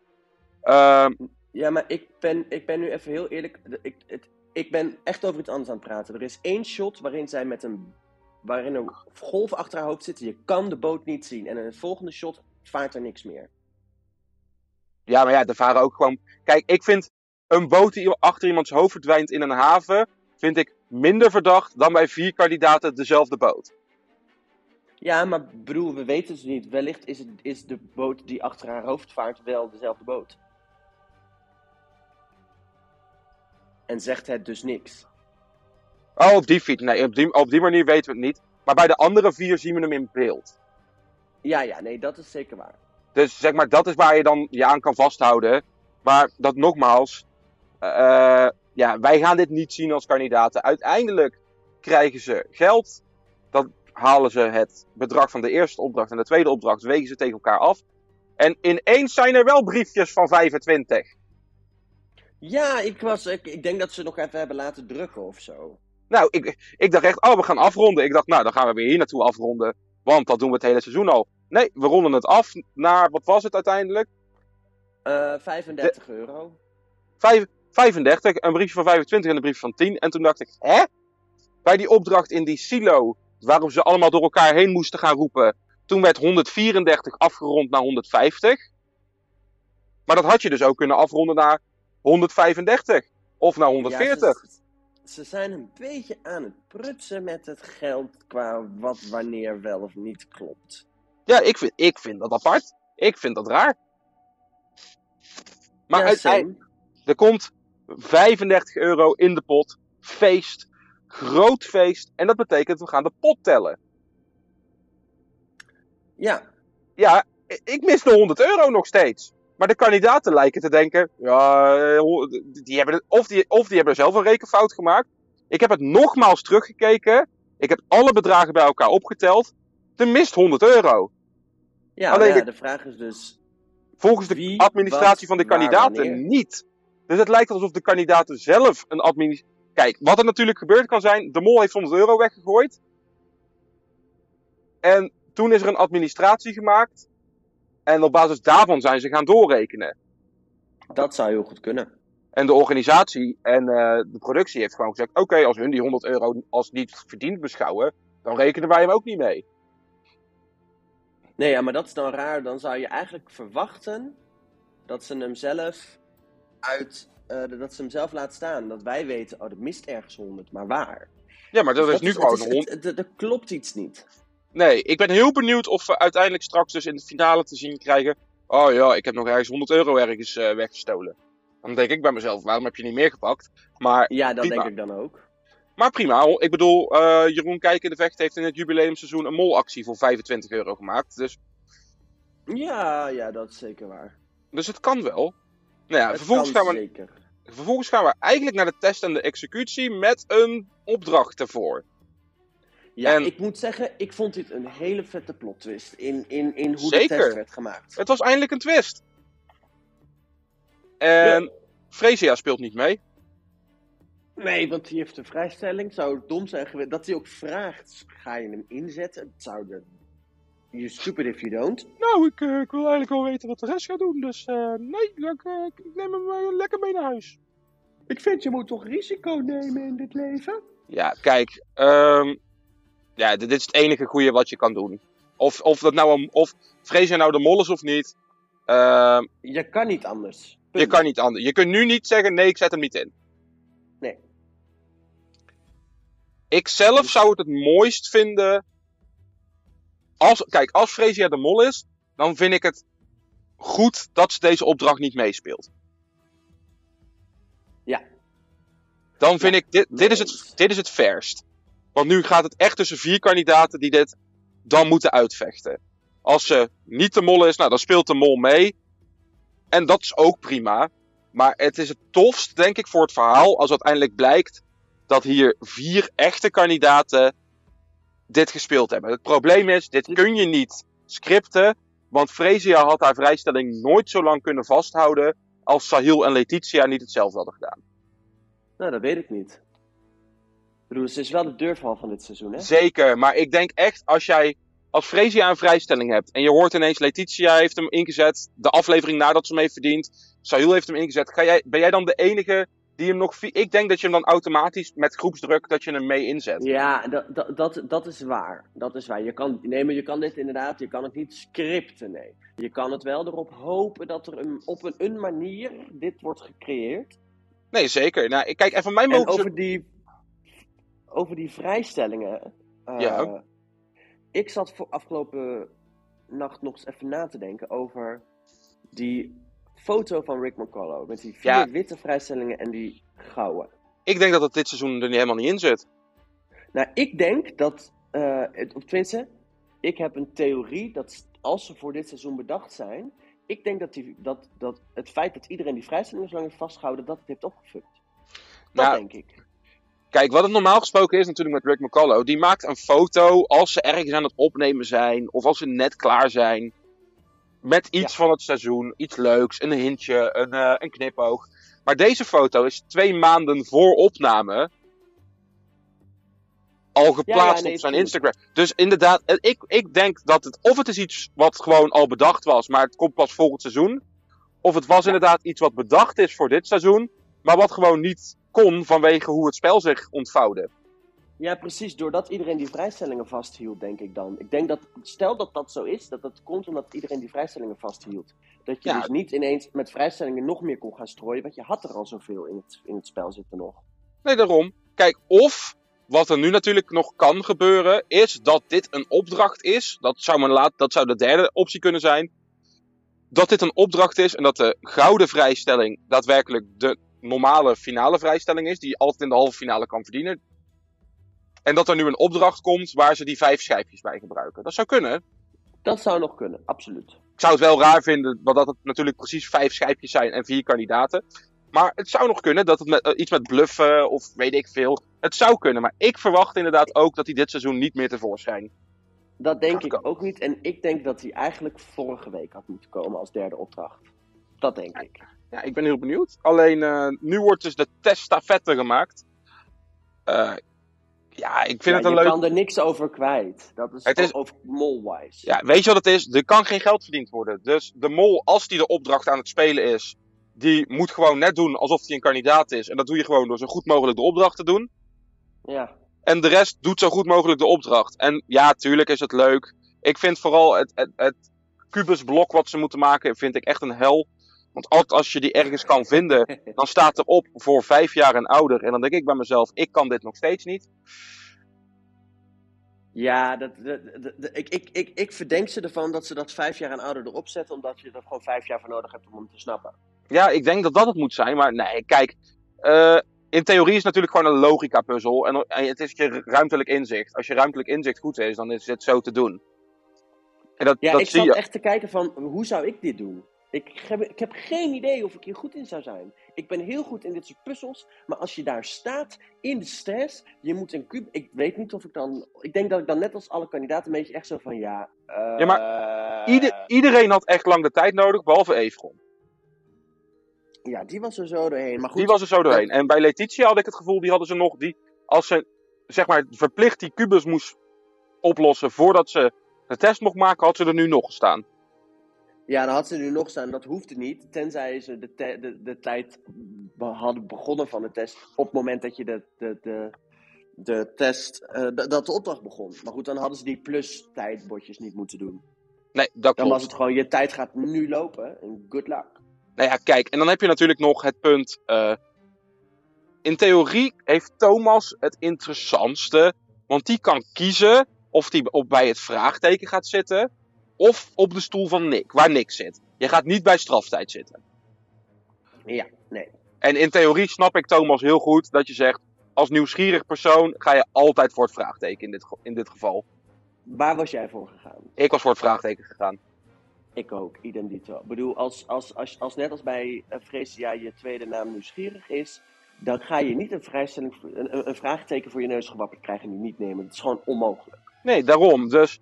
Ehm, Ja, maar ik ben, ik ben nu even heel eerlijk. Ik, het, ik ben echt over iets anders aan het praten. Er is één shot waarin zij met een. waarin een golf achter haar hoofd zit. Je kan de boot niet zien. En in het volgende shot vaart er niks meer. ja, maar ja, er varen ook gewoon... Kijk, ik vind een boot die achter iemands hoofd verdwijnt in een haven... vind ik minder verdacht dan bij vier kandidaten dezelfde boot. Ja, maar bedoel, we weten het niet. Wellicht is, het, is de boot die achter haar hoofd vaart wel dezelfde boot. En zegt het dus niks. Oh, op die fiets. Nee, op die, op die manier weten we het niet. Maar bij de andere vier zien we hem in beeld. Ja, ja, nee, dat is zeker waar. Dus zeg maar, dat is waar je dan je aan kan vasthouden. Maar dat nogmaals, eh, ja, wij gaan dit niet zien als kandidaten. Uiteindelijk krijgen ze geld. Dan halen ze het bedrag van de eerste opdracht en de tweede opdracht, wegen ze tegen elkaar af. En ineens zijn er wel briefjes van 25. Ja, ik, was, ik, ik denk dat ze nog even hebben laten drukken of zo. Nou, ik, ik dacht echt, oh, we gaan afronden. Ik dacht, nou, dan gaan we weer hier naartoe afronden. Want dat doen we het hele seizoen al. Nee, we ronden het af naar, wat was het uiteindelijk? Eh 35 euro. Vijf, 35, een briefje van 25 en een briefje van 10. En toen dacht ik, hè? Bij die opdracht in die silo, waarop ze allemaal door elkaar heen moesten gaan roepen. Toen werd 134 afgerond naar 150. Maar dat had je dus ook kunnen afronden naar 135. Of naar 140. Ja, ze, ze zijn een beetje aan het prutsen met het geld qua wat wanneer wel of niet klopt. Ja, ik vind, ik vind dat apart. Ik vind dat raar. Maar ja, uiteindelijk, er komt 35 euro in de pot. Feest. Groot feest. En dat betekent, we gaan de pot tellen. Ja, Ja, ik mis de 100 euro nog steeds. Maar de kandidaten lijken te denken, ja, eh, die hebben het, of, die, of die hebben zelf een rekenfout gemaakt. Ik heb het nogmaals teruggekeken. Ik heb alle bedragen bij elkaar opgeteld. Er mist 100 euro. ja, Alleen ja de- de vraag is dus... Volgens de Wie, administratie wat, van de kandidaten niet. Dus het lijkt alsof de kandidaten zelf een administratie. Kijk, wat er natuurlijk gebeurd kan zijn. De mol heeft 100 euro weggegooid. En toen is er een administratie gemaakt. En op basis daarvan zijn ze gaan doorrekenen. Dat zou heel goed kunnen. En de organisatie en eh, de productie heeft gewoon gezegd: oké, als hun die 100 euro als niet verdiend beschouwen, dan rekenen wij hem ook niet mee. Nee, ja, maar dat is dan raar. Dan zou je eigenlijk verwachten dat ze hem zelf uit... eh, dat ze hem zelf laat staan. Dat wij weten, oh, dat mist ergens 100, maar waar? Ja, maar dat Dus is nu gewoon een is- 100. het- het- Er klopt iets niet. Nee, ik ben heel benieuwd of we uiteindelijk straks dus in de finale te zien krijgen. Oh ja, ik heb nog ergens 100 euro ergens eh, weggestolen. Dan denk ik bij mezelf, waarom heb je niet meer gepakt? Maar, Ja, dat Prima. denk ik dan ook. maar prima, ik bedoel, eh, Jeroen Kijk in de Vecht heeft in het jubileumseizoen een molactie voor 25 euro gemaakt. Dus, Ja, ja, dat is zeker waar. dus het kan wel. Nou ja, vervolgens gaan, we, zeker. vervolgens gaan we eigenlijk naar de test en de executie met een opdracht ervoor. Ja, En- ik moet zeggen, ik vond dit een hele vette plot twist in, in, in hoe Zeker. de test werd gemaakt. Het was eindelijk een twist. En Fresia speelt niet mee. Nee, want die heeft een vrijstelling. Zou het dom zijn geweest dat hij ook vraagt, ga je hem inzetten? Het zou de... You stupid if you don't. Nou, ik, eh, ik wil eigenlijk wel weten wat de rest gaat doen. Dus eh, nee, ik, eh, ik neem hem lekker mee naar huis. Ik vind, je moet toch risico nemen in dit leven? Ja, kijk. ehm, ja, dit, dit is het enige goede wat je kan doen. Of, of dat nou een, of Freesia nou de mol is of niet. ehm, Je kan niet anders. je kan niet anders. Je kunt nu niet zeggen, nee, ik zet hem niet in. Nee. Ik zelf zou het het mooist vinden. Als, kijk, als Freesia de mol is, dan vind ik het goed dat ze deze opdracht niet meespeelt. Ja. Dan vind Ja, ik, dit, dit, is het, dit is het fairst. Want nu gaat het echt tussen vier kandidaten die dit dan moeten uitvechten. Als ze niet de mol is, nou dan speelt de mol mee. En dat is ook prima. Maar het is het tofst, denk ik, voor het verhaal als uiteindelijk blijkt dat hier vier echte kandidaten dit gespeeld hebben. Het probleem is, dit kun je niet scripten. Want Fresia had haar vrijstelling nooit zo lang kunnen vasthouden als Sahil en Letitia niet hetzelfde hadden gedaan. Nou, dat weet ik niet. Ik bedoel, ze is wel de deurval van dit seizoen, hè? Zeker, maar ik denk echt als jij als Fresia een vrijstelling hebt en je hoort ineens Letitia heeft hem ingezet, de aflevering nadat ze hem heeft verdiend, Sahil heeft hem ingezet, ga jij, ben jij dan de enige die hem nog... Ik denk dat je hem dan automatisch met groepsdruk dat je hem mee inzet. Ja, dat, dat, dat, dat is waar. Dat is waar. Je kan, nee, maar je kan dit inderdaad, je kan het niet scripten, nee. Je kan het wel erop hopen dat er een, op een, een manier dit wordt gecreëerd. Nee, zeker. Nou, ik- kijk, en van mij En mogen ze... over die, over die vrijstellingen. eh, Ja. Ik zat voor afgelopen nacht nog eens even na te denken over die foto van Rick McCullough. Met die vier Ja. witte vrijstellingen en die gouden. Ik denk dat het dit seizoen er niet helemaal niet in zit. Nou, ik denk dat, eh, het- of tenminste, ik heb een theorie dat als ze voor dit seizoen bedacht zijn, ik denk dat, die, dat, dat het feit dat iedereen die vrijstellingen zo lang heeft vastgehouden, dat het heeft opgefukt. Dat Nou, denk ik. Kijk, wat het normaal gesproken is natuurlijk met Rick McCullough. Die maakt een foto als ze ergens aan het opnemen zijn. Of als ze net klaar zijn. Met iets van het seizoen. Iets leuks. Een hintje. Een, eh, een knipoog. Maar deze foto is twee maanden voor opname. Al geplaatst nee, op zijn. Instagram. Dus inderdaad, eh, ik, ik denk dat het. Of het is iets wat gewoon al bedacht was. Maar het komt pas volgend seizoen. Of het was inderdaad iets wat bedacht is voor dit seizoen. Maar wat gewoon niet kon vanwege hoe het spel zich ontvouwde. Ja, precies. Doordat iedereen die vrijstellingen vasthield, denk ik dan. Ik denk dat, stel dat dat zo is, dat dat komt omdat iedereen die vrijstellingen vasthield. Dat je Ja. dus niet ineens met vrijstellingen nog meer kon gaan strooien, want je had er al zoveel in het, in het spel zitten nog. Nee, daarom. Kijk, of wat er nu natuurlijk nog kan gebeuren, is dat dit een opdracht is. Dat zou, men laat, dat zou de derde optie kunnen zijn. Dat dit een opdracht is en dat de gouden vrijstelling daadwerkelijk de normale finale vrijstelling is, die je altijd in de halve finale kan verdienen. En dat er nu een opdracht komt waar ze die vijf schijfjes bij gebruiken. Dat zou kunnen. Dat zou nog kunnen, absoluut. Ik zou het wel raar vinden, want dat het natuurlijk precies vijf schijfjes zijn en vier kandidaten. Maar het zou nog kunnen dat het met, eh, iets met bluffen of weet ik veel. Het zou kunnen, maar ik verwacht inderdaad ook dat hij dit seizoen niet meer tevoorschijn. Dat denk ik komen. ook niet. En ik denk dat hij eigenlijk vorige week had moeten komen als derde opdracht. Dat denk ik. Ja, ik ben heel benieuwd. Alleen eh, nu wordt dus de teststafette gemaakt. Eh, ja, ik vind Ja, het een je leuk. kan er niks over kwijt. Dat is, Het is- over mol-wise. Ja, weet je wat het is? Er kan geen geld verdiend worden. Dus de mol, als die de opdracht aan het spelen is, die moet gewoon net doen alsof hij een kandidaat is. En dat doe je gewoon door zo goed mogelijk de opdracht te doen. ja. En de rest doet zo goed mogelijk de opdracht. En ja, tuurlijk is het leuk. Ik vind vooral het, het, het kubusblok wat ze moeten maken, vind ik echt een hel. Want altijd als je die ergens kan vinden, dan staat erop voor vijf jaar en ouder. En dan denk ik bij mezelf, ik kan dit nog steeds niet. Ja, dat, dat- dat- dat- ik, ik, ik, ik verdenk ze ervan dat ze dat vijf jaar en ouder erop zetten, omdat je er gewoon vijf jaar voor nodig hebt om hem te snappen. Ja, ik denk dat dat het moet zijn. Maar nee, kijk. eh, in theorie is het natuurlijk gewoon een logica puzzel. En, en het is je ruimtelijk inzicht. Als je ruimtelijk inzicht goed is, dan is het zo te doen. En dat, Ja, dat ik zie zat je. echt te kijken van, hoe zou ik dit doen? Ik heb, ik heb geen idee of ik hier goed in zou zijn. Ik ben heel goed in dit soort puzzels, maar als je daar staat, in de stress, je moet een kub... Ik weet niet of ik dan... Ik denk dat ik dan net als alle kandidaten een beetje echt zo van, ja... eh, Ja, maar Ieder, iedereen had echt lang de tijd nodig, behalve Evron. Ja, die was er zo doorheen. Maar goed, Die was er zo doorheen. En bij Letitia had ik het gevoel, die hadden ze nog, die, als ze zeg maar verplicht die kubus moest oplossen voordat ze de test mocht maken, had ze er nu nog gestaan. Ja, dan had ze nu nog staan. Dat hoefde niet. Tenzij ze de, te- de, de tijd hadden begonnen van de test. Op het moment dat je de, de, de, de test. eh, dat de opdracht begon. Maar goed, dan hadden ze die plus tijdbordjes niet moeten doen. Nee, dat Dan klopt. was het gewoon: je tijd gaat nu lopen. En good luck. Nou ja, kijk, en dan heb je natuurlijk nog het punt. eh, in theorie heeft Thomas het interessantste. Want die kan kiezen of hij op bij het vraagteken gaat zitten. Of op de stoel van Nick, waar Nick zit. Je gaat niet bij straftijd zitten. Ja, nee. En in theorie snap ik Thomas heel goed dat je zegt. Als nieuwsgierig persoon ga je altijd voor het vraagteken in dit, in dit geval. Waar was jij voor gegaan? Ik was voor het vraagteken gegaan. Ik ook, idem dito. Ik bedoel, als, als, als, als net als bij Freesia je tweede naam nieuwsgierig is, dan ga je niet een, vrijstelling, een- een vraagteken voor je neus gewapperd krijgen en die niet nemen. Dat is gewoon onmogelijk. Nee, daarom. Dus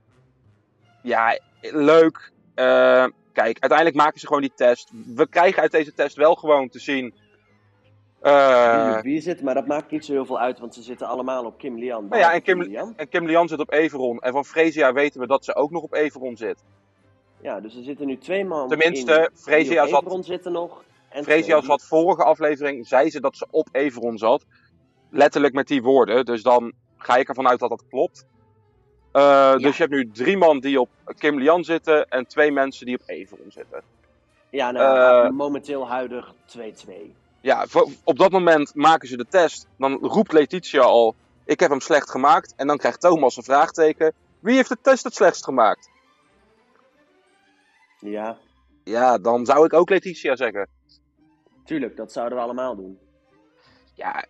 ja, leuk. Eh, kijk, uiteindelijk maken ze gewoon die test. We krijgen uit deze test wel gewoon te zien. eh, wie, zit, maar dat maakt niet zo heel veel uit, want ze zitten allemaal op Kim Lian. Nou ja, en Kim- Lian. en Kim Lian zit op Everon. En van Fresia weten we dat ze ook nog op Everon zit. Ja, dus er zitten nu twee man Tenminste, op zat- Everon zitten nog. En Fresia twee zat vorige aflevering, zei ze dat ze op Everon zat. Letterlijk met die woorden. Dus dan ga ik ervan uit dat dat klopt. Eh, Dus je hebt nu drie man die op Kim Lian zitten. En twee mensen die op Everon zitten. Ja, nou, eh, momenteel huidig 2-2. Ja, op dat moment maken ze de test. Dan roept Letitia al: Ik heb hem slecht gemaakt. En dan krijgt Thomas een vraagteken: Wie heeft de test het slechtst gemaakt? Ja, Ja, dan zou ik ook Letitia zeggen. tuurlijk, dat zouden we allemaal doen. Ja,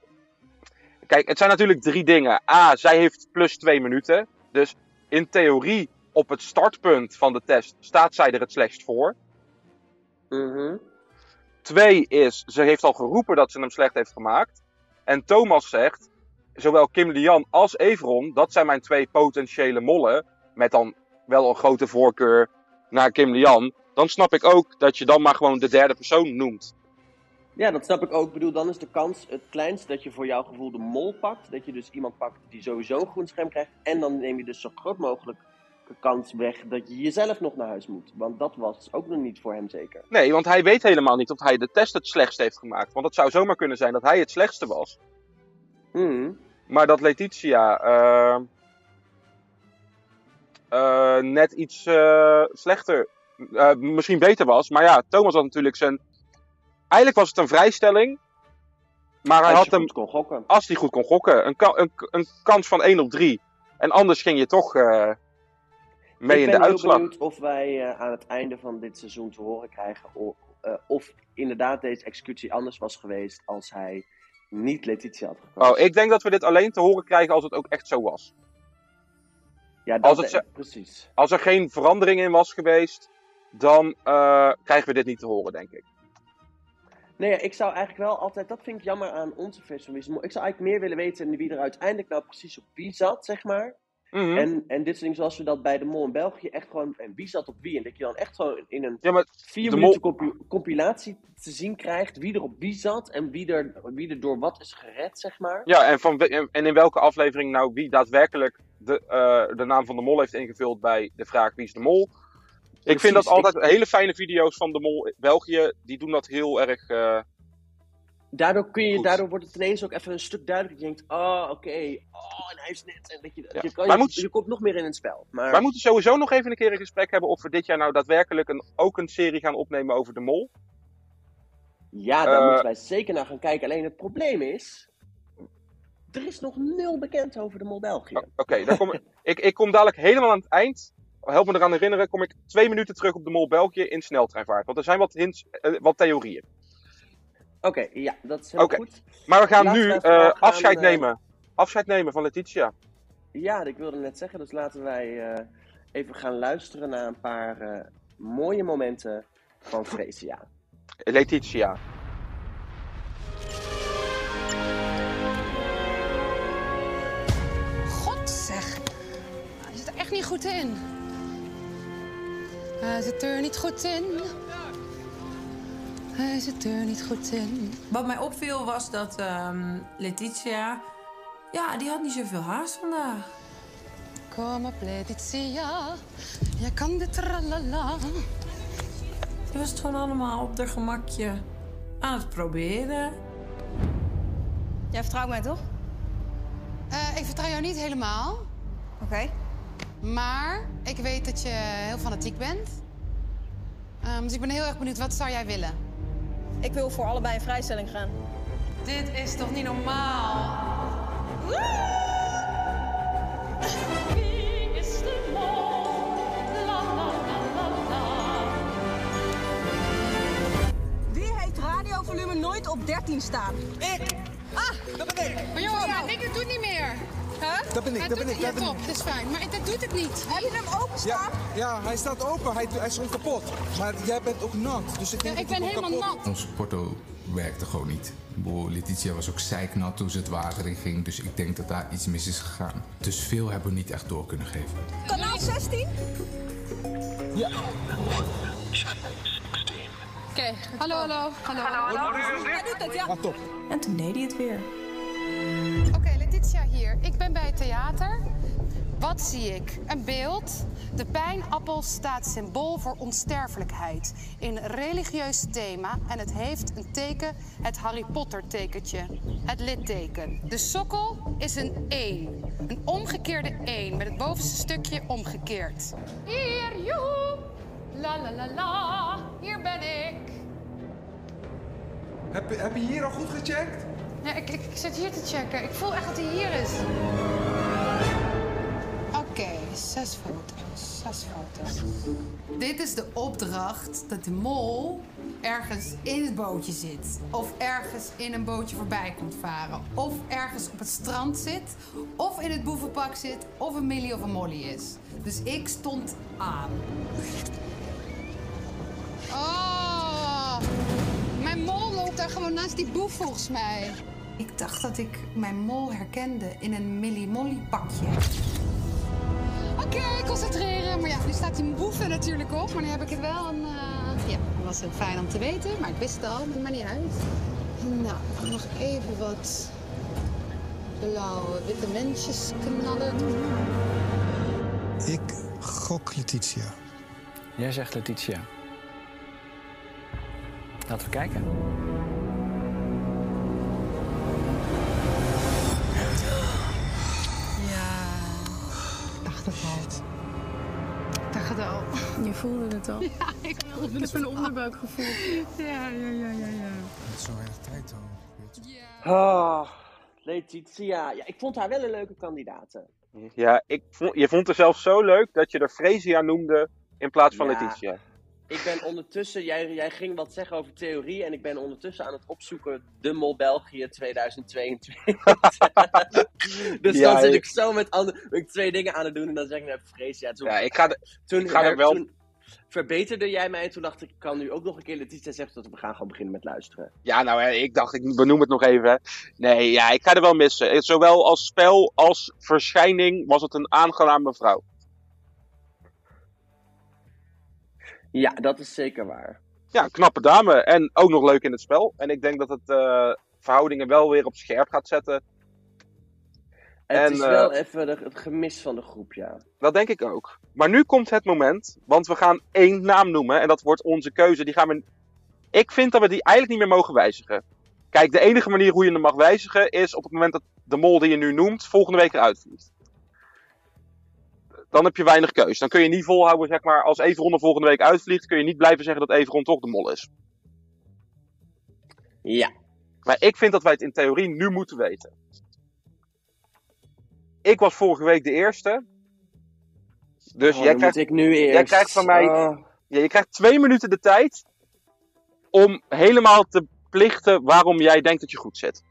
kijk, het zijn natuurlijk drie dingen. A, zij heeft plus twee minuten. Dus in theorie, op het startpunt van de test, staat zij er het slechtst voor. Mhm. Twee is, ze heeft al geroepen dat ze hem slecht heeft gemaakt. En Thomas zegt, zowel Kim Lian als Everon, dat zijn mijn twee potentiële mollen. Met dan wel een grote voorkeur naar Kim Lian. Dan snap ik ook dat je dan maar gewoon de derde persoon noemt. Ja, dat snap ik ook. Ik bedoel, dan is de kans het kleinst dat je voor jouw gevoel de mol pakt. Dat je dus iemand pakt die sowieso een groen scherm krijgt. En dan neem je dus zo groot mogelijk de kans weg dat je jezelf nog naar huis moet. Want dat was ook nog niet voor hem zeker. Nee, want hij weet helemaal niet of hij de test het slechtst heeft gemaakt. Want het zou zomaar kunnen zijn dat hij het slechtste was. Hmm. Maar dat Letitia eh, net iets eh, slechter, misschien beter was. Maar ja, Thomas had natuurlijk zijn. Eigenlijk was het een vrijstelling. Maar hij Als had hem, goed kon gokken. als hij goed kon gokken, een, een, een kans van 1 op 3. En anders ging je toch eh, mee ik in ben de uitslag. benieuwd of wij eh, aan het einde van dit seizoen te horen krijgen of, eh, of inderdaad deze executie anders was geweest als hij niet Letitia had gekozen. Oh, ik denk dat we dit alleen te horen krijgen als het ook echt zo was. ja, dat als het precies. Als er geen verandering in was geweest, dan krijgen we dit niet te horen, denk ik. Nee, ik zou eigenlijk wel altijd, dat vind ik jammer aan onze Mol. Ik zou eigenlijk meer willen weten wie er uiteindelijk nou precies op wie zat, zeg maar. Mhm. En, en dit soort dingen zoals we dat bij de Mol in België echt gewoon, en wie zat op wie. En dat je dan echt gewoon in een Ja, maar vier de minuten compi- compilatie te zien krijgt wie er op wie zat en wie er, wie er door wat is gered, zeg maar. Ja, en, van, en in welke aflevering nou wie daadwerkelijk de, eh, de naam van de mol heeft ingevuld bij de vraag wie is de mol. Ik vind dat altijd hele fijne video's van de mol België. Die doen dat heel erg. eh, Daardoor, kun je, Goed. daardoor wordt het ineens ook even een stuk duidelijker. Je denkt, oh, oké, oh, en hij is net. En dat je, Ja. je, kan, je, moet- je komt nog meer in het spel. Maar Wij moeten sowieso nog even een keer een gesprek hebben of we dit jaar nou daadwerkelijk een, ook een serie gaan opnemen over de mol. ja, daar Eh, moeten wij zeker naar gaan kijken. Alleen het probleem is, er is nog nul bekend over de Mol België. Oké, dan kom ik, ik kom dadelijk helemaal aan het eind. Help me eraan herinneren, kom ik twee minuten terug op de mol België in sneltreinvaart. Want er zijn wat hints, eh, wat theorieën. Oké, ja, dat is heel Oké. goed. Maar we gaan Laten nu we eh, afscheid eh, nemen. Afscheid nemen van Letitia. Ja, ik wilde net zeggen, dus laten wij eh, even gaan luisteren naar een paar mooie momenten van Freesia. Letitia. God zeg. Hij zit er echt niet goed in. Hij zit er niet goed in. Hij zit er niet goed in. Wat mij opviel was dat ehm, Letitia... Ja, die had niet zoveel haast vandaag. Kom op, Letitia. Jij kan dit tralala. Die was het gewoon allemaal op haar gemakje aan het proberen. Jij vertrouwt mij toch? Eh, ik vertrouw jou niet helemaal. Oké. Maar ik weet dat je heel fanatiek bent. Ehm, dus ik ben heel erg benieuwd, wat zou jij willen? Ik wil voor allebei een vrijstelling gaan. Dit is toch niet normaal? Wie heeft radiovolume nooit op 13 staan? Maar joh, ja, ik doe het niet meer. Huh? Dat ben ik, dat ben ik. Ja, Dat ben ik. top, dat is fijn. Maar dat doet het niet. Heb je hem openstaan? Ja, ja, hij staat open. Hij, hij is gewoon kapot. Maar jij bent ook nat. Dus ik denk Ja, ik dat ben hij helemaal kapot nat. Onze porto werkte gewoon niet. Letitia was ook zeiknat toen ze het water in ging. Dus ik denk dat daar iets mis is gegaan. Dus veel hebben we niet echt door kunnen geven. Kanaal 16? Oké, hallo, hallo, hallo. hallo. Jij doet het, ja. Ah, top. En toen deed hij het weer. Theater. Wat zie ik? Een beeld. De pijnappel staat symbool voor onsterfelijkheid. In religieus thema. En het heeft een teken, het Harry Potter tekentje. Het litteken. De sokkel is een 1. Een omgekeerde 1 met het bovenste stukje omgekeerd. Hier, joehoe! La la la la, hier ben ik. Heb, heb je hier al goed gecheckt? Ja, ik, ik zit hier te checken. Ik voel echt dat hij hier is. Oké, zes foto's. Zes foto's. Dit is de opdracht dat de mol ergens in het bootje zit. Of ergens in een bootje voorbij komt varen. Of ergens op het strand zit. Of in het boevenpak zit. Of een Millie of een Molly is. Dus ik stond aan. Oh, naast die boef volgens mij. Ik dacht dat ik mijn mol herkende in een Millie Molly pakje. Oké, concentreren. Maar ja, nu staat die boeven natuurlijk op. Maar nu heb ik het wel een... eh, Ja, dat was heel fijn om te weten. Maar ik wist het al, maar niet uit. Nou, nog even wat blauwe witte mensjes knallen. Ik gok Letitia. Jij zegt Letitia. Laten we kijken. Voelde het al. Ja, ik voelde Het is een onderbuikgevoel. Ja, ja, ja, ja, ja. Het is zo weinig tijd dan. Ah, Letitia. Ja, ik vond haar wel een leuke kandidaat. Ja, ik vond, je vond het zelfs zo leuk dat je er Fresia noemde in plaats van Ja. Letitia. Ik ben ondertussen, jij, jij ging wat zeggen over theorie en ik ben ondertussen aan het opzoeken de Mol België 2022. dus Ja, dan zit ik zo met andere, ben ik twee dingen aan het doen en dan zeg ik net vrees. Ja, toen, Ja, ik ga, de- toen, ik ga er wel... toen verbeterde jij mij en toen dacht ik, ik kan nu ook nog een keer Letitia zeggen dat we gaan gewoon beginnen met luisteren. Ja, nou, ik dacht, ik benoem het nog even. hè. Nee, ja, ik ga er wel missen. Eh, Zowel als spel als verschijning was het een aangename vrouw. Ja, dat is zeker waar. Ja, knappe dame. En ook nog leuk in het spel. En ik denk dat het eh, verhoudingen wel weer op scherp gaat zetten. Het En, is eh, wel even de- het gemis van de groep, ja. Dat denk ik ook. Maar nu komt het moment, want we gaan één naam noemen. En dat wordt onze keuze. Die gaan we... Ik vind dat we die eigenlijk niet meer mogen wijzigen. Kijk, de enige manier hoe je hem mag wijzigen is op het moment dat de mol die je nu noemt volgende week eruit vliegt. Dan heb je weinig keus. Dan kun je niet volhouden, zeg maar, als Everon er volgende week uitvliegt, kun je niet blijven zeggen dat Everon toch de mol is. Ja. Maar ik vind dat wij het in theorie nu moeten weten. Ik was vorige week de eerste. Dus Oh, jij, krijgt, ik nu eerst. jij krijgt van mij Oh. ja, je krijgt twee minuten de tijd om helemaal te plichten waarom jij denkt dat je goed zit.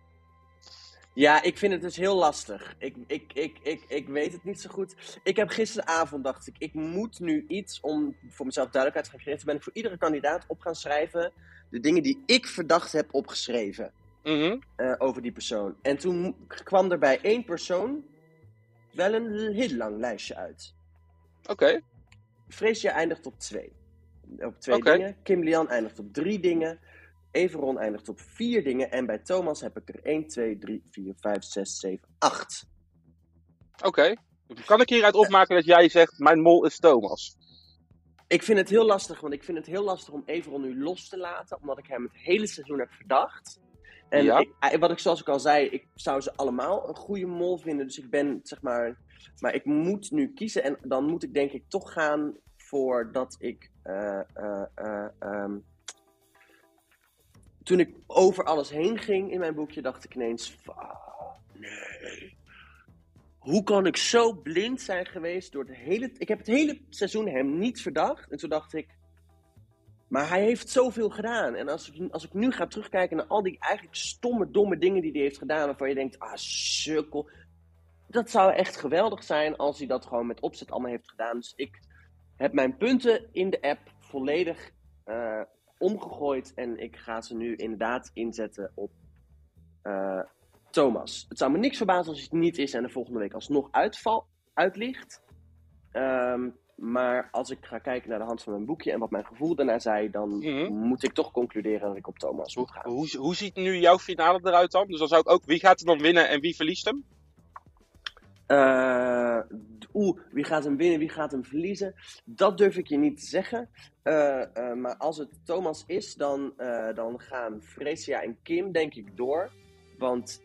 Ja, ik vind het dus heel lastig. Ik, ik, ik, ik, ik weet het niet zo goed. Ik heb gisteravond dacht ik, ik moet nu iets om voor mezelf duidelijkheid te. Toen ben ik voor iedere kandidaat op gaan schrijven de dingen die ik verdacht heb opgeschreven Mhm. eh, over die persoon. En toen kwam er bij één persoon wel een heel lang lijstje uit. Oké. Freesia eindigt op twee. Op twee dingen. Kim Lian eindigt op drie dingen. Everon eindigt op vier dingen. En bij Thomas heb ik er 1, 2, 3, 4, 5, 6, 7, 8. Oké. Kan ik hieruit opmaken dat jij zegt, mijn mol is Thomas? Ik vind het heel lastig, want ik vind het heel lastig om Everon nu los te laten. Omdat ik hem het hele seizoen heb verdacht. En Ja. ik, eh, wat ik zoals ik al zei, ik zou ze allemaal een goede mol vinden. Dus ik ben, zeg maar... Maar ik moet nu kiezen. En dan moet ik denk ik toch gaan voor dat ik... eh, eh, eh, ehm, toen ik over alles heen ging in mijn boekje, dacht ik ineens... "Ah, nee. Hoe kan ik zo blind zijn geweest door het hele... Ik heb het hele seizoen hem niet verdacht. En toen dacht ik... Maar hij heeft zoveel gedaan. En als ik, als ik nu ga terugkijken naar al die eigenlijk stomme, domme dingen die hij heeft gedaan... waarvan je denkt, ah, sukkel. Dat zou echt geweldig zijn als hij dat gewoon met opzet allemaal heeft gedaan. Dus ik heb mijn punten in de app volledig eh, omgegooid. En ik ga ze nu inderdaad inzetten op eh, Thomas. Het zou me niks verbazen als het niet is en er volgende week alsnog uitval, uitlicht. Ehm, maar als ik ga kijken naar de hand van mijn boekje en wat mijn gevoel daarna zei, dan moet ik toch concluderen dat ik op Thomas moet gaan. Hoe, hoe ziet nu jouw finale eruit dan? Dus dan zou ik ook, wie gaat er dan winnen en wie verliest hem? Oeh, wie gaat hem winnen, wie gaat hem verliezen? Dat durf ik je niet te zeggen. Eh, eh, maar als het Thomas is, dan, dan gaan Fresia en Kim denk ik door. Want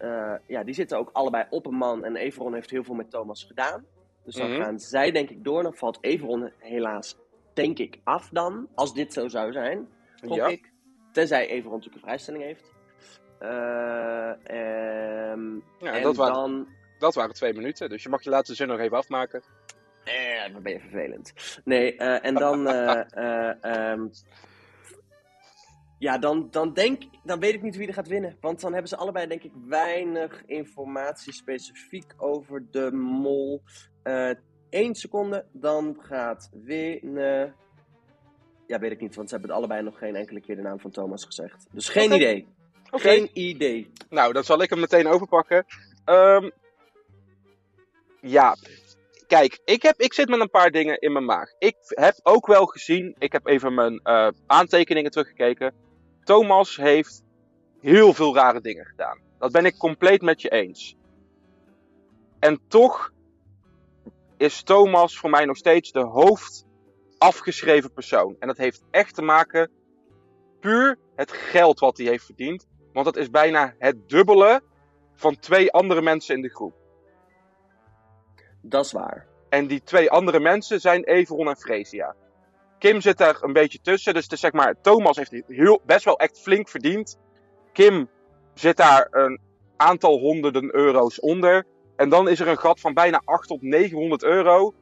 ja, die zitten ook allebei op een man. En Everon heeft heel veel met Thomas gedaan. Dus dan Mhm. gaan zij denk ik door. Dan valt Everon helaas, denk ik, af dan. Als dit zo zou zijn, gok Ja. ik. Tenzij Everon natuurlijk een vrijstelling heeft. Eh, ehm, Ja, en dat, waren, dan... dat waren twee minuten, dus je mag je laatste zin nog even afmaken. Eh, wat ben je vervelend. Nee, eh, en dan. eh, ehm, ja, dan, dan denk Dan weet ik niet wie er gaat winnen. Want dan hebben ze allebei, denk ik, weinig informatie specifiek over de mol. Eén seconde, dan gaat winnen. Ja, weet ik niet, want ze hebben allebei nog geen enkele keer de naam van Thomas gezegd. Dus geen idee. Geen idee. Nou, dan zal ik hem meteen overpakken. Ehm, ja, kijk, ik, heb, ik zit met een paar dingen in mijn maag. Ik heb ook wel gezien, ik heb even mijn eh, aantekeningen teruggekeken. Thomas heeft heel veel rare dingen gedaan. Dat ben ik compleet met je eens. En toch is Thomas voor mij nog steeds de hoofd afgeschreven persoon. En dat heeft echt te maken puur het geld wat hij heeft verdiend. Want dat is bijna het dubbele van twee andere mensen in de groep. Dat is waar. En die twee andere mensen zijn Everon en Fresia. Kim zit daar een beetje tussen. Dus is zeg maar, Thomas heeft heel, best wel echt flink verdiend. Kim zit daar een aantal honderden euro's onder. En dan is er een gat van bijna 800 tot 900 euro.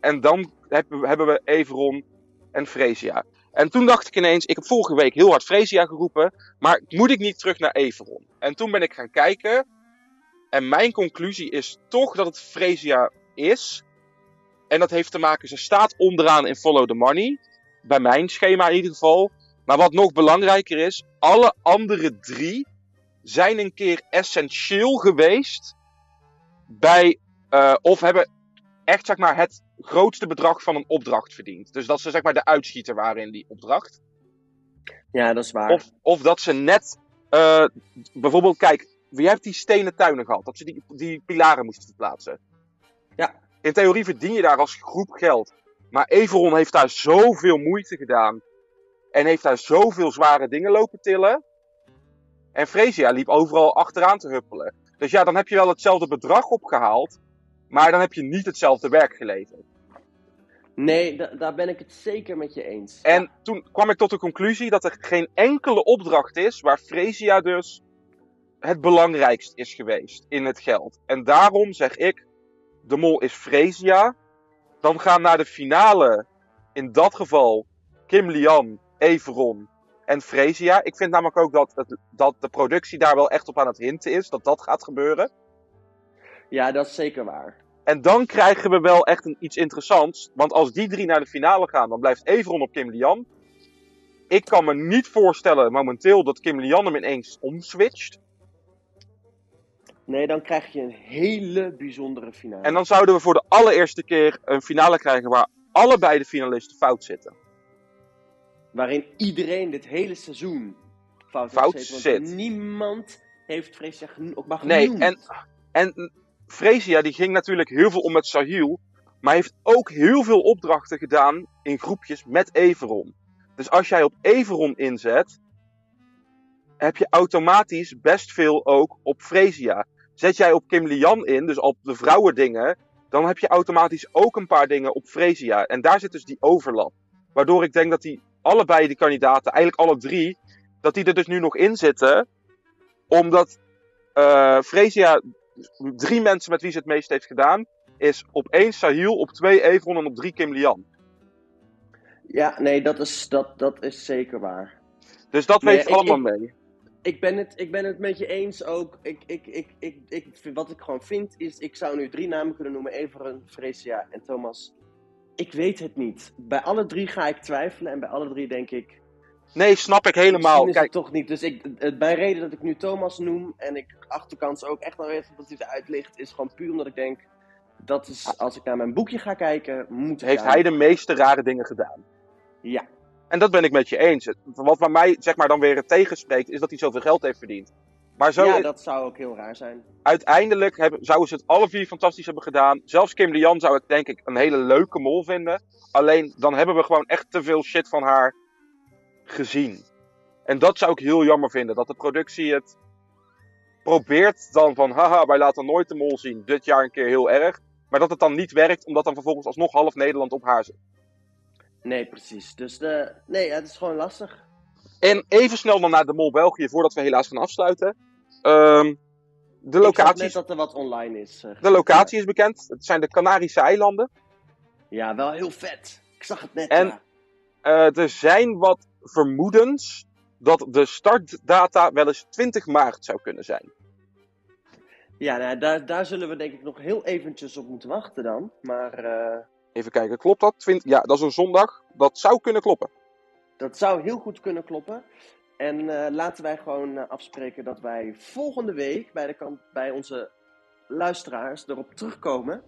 En dan hebben we, hebben we Everon en Fresia. En toen dacht ik ineens, ik heb vorige week heel hard Fresia geroepen. Maar moet ik niet terug naar Everon? En toen ben ik gaan kijken. En mijn conclusie is toch dat het Fresia is. En dat heeft te maken, ze staat onderaan in Follow the Money. Bij mijn schema in ieder geval. Maar wat nog belangrijker is, alle andere drie zijn een keer essentieel geweest bij, uh, of hebben echt zeg maar het grootste bedrag van een opdracht verdiend. Dus dat ze zeg maar de uitschieter waren in die opdracht. Ja, dat is waar. Of, of dat ze net, uh, bijvoorbeeld, kijk, wie heeft die stenen tuinen gehad? Dat ze die, die pilaren moesten verplaatsen. Ja. In theorie verdien je daar als groep geld. Maar Everon heeft daar zoveel moeite gedaan. En heeft daar zoveel zware dingen lopen tillen. En Fresia liep overal achteraan te huppelen. Dus ja, dan heb je wel hetzelfde bedrag opgehaald. Maar dan heb je niet hetzelfde werk geleverd. Nee, da daar ben ik het zeker met je eens. En ja. toen kwam ik tot de conclusie dat er geen enkele opdracht is waar Fresia dus het belangrijkst is geweest in het geld. En daarom zeg ik, de mol is Fresia. Dan gaan naar de finale, in dat geval, Kim Lian, Everon en Fresia. Ik vind namelijk ook dat, het, dat de productie daar wel echt op aan het hinten is, dat dat gaat gebeuren. Ja, dat is zeker waar. En dan krijgen we wel echt een, iets interessants. Want als die drie naar de finale gaan, dan blijft Everon op Kim Lian. Ik kan me niet voorstellen momenteel dat Kim Lian hem ineens omswitcht. Nee, dan krijg je een hele bijzondere finale. En dan zouden we voor de allereerste keer een finale krijgen waar allebei de finalisten fout zitten. Waarin iedereen dit hele seizoen fout, fout heeft. Want niemand heeft Freesia ook maar Nee, genoemd. en, en Freesia die ging natuurlijk heel veel om met Sahil. Maar heeft ook heel veel opdrachten gedaan in groepjes met Everon. Dus als jij op Everon inzet, heb je automatisch best veel ook op Freesia. Zet jij op Kim Lian in, dus op de vrouwendingen, dan heb je automatisch ook een paar dingen op Freesia. En daar zit dus die overlap. Waardoor ik denk dat die allebei die kandidaten, eigenlijk alle drie, dat die er dus nu nog in zitten. Omdat uh, Freesia drie mensen met wie ze het meest heeft gedaan, is op één Sahil, op twee Evron en op drie Kim Lian. Ja, nee, dat is, dat, dat is zeker waar. Dus dat weet ik- allemaal mee. Ik ben, het, ik ben het met je eens ook. Ik, ik, ik, ik, ik, wat ik gewoon vind is, ik zou nu drie namen kunnen noemen. Everen, Freesia en Thomas. Ik weet het niet. Bij alle drie ga ik twijfelen en bij alle drie denk ik... Nee, snap ik helemaal. Misschien is Kijk, het toch niet. Dus ik, het, mijn reden dat ik nu Thomas noem en ik achterkans ook echt wel weet dat hij eruit ligt, is gewoon puur omdat ik denk, dat is, als ik naar mijn boekje ga kijken, moet heeft hij de meeste rare dingen gedaan. Ja. En dat ben ik met je eens. Wat bij mij zeg maar dan weer het tegenspreekt, is dat hij zoveel geld heeft verdiend. Maar zo, ja, dat zou ook heel raar zijn. uiteindelijk hebben, zouden ze het alle vier fantastisch hebben gedaan. Zelfs Kim Lian zou ik denk ik een hele leuke mol vinden. Alleen dan hebben we gewoon echt te veel shit van haar gezien. En dat zou ik heel jammer vinden. Dat de productie het probeert dan van haha, wij laten nooit de mol zien. Dit jaar een keer heel erg. Maar dat het dan niet werkt, omdat dan vervolgens alsnog half Nederland op haar zit. Nee, precies. Dus de, nee, het is gewoon lastig. En even snel dan naar de Mol België, voordat we helaas gaan afsluiten. Ehm, de locatie, dat er wat online is. eh, de locatie is bekend. Het zijn de Canarische eilanden. Ja, wel heel vet. Ik zag het net. En ja. eh, er zijn wat vermoedens dat de startdata wel eens 20 maart zou kunnen zijn. Ja, nou, daar, daar zullen we denk ik nog heel eventjes op moeten wachten dan. Maar eh, Even kijken, klopt dat? 20 ja, dat is een zondag. Dat zou kunnen kloppen. dat zou heel goed kunnen kloppen. En eh, laten wij gewoon eh, afspreken dat wij volgende week bij, de kant, bij onze luisteraars erop terugkomen.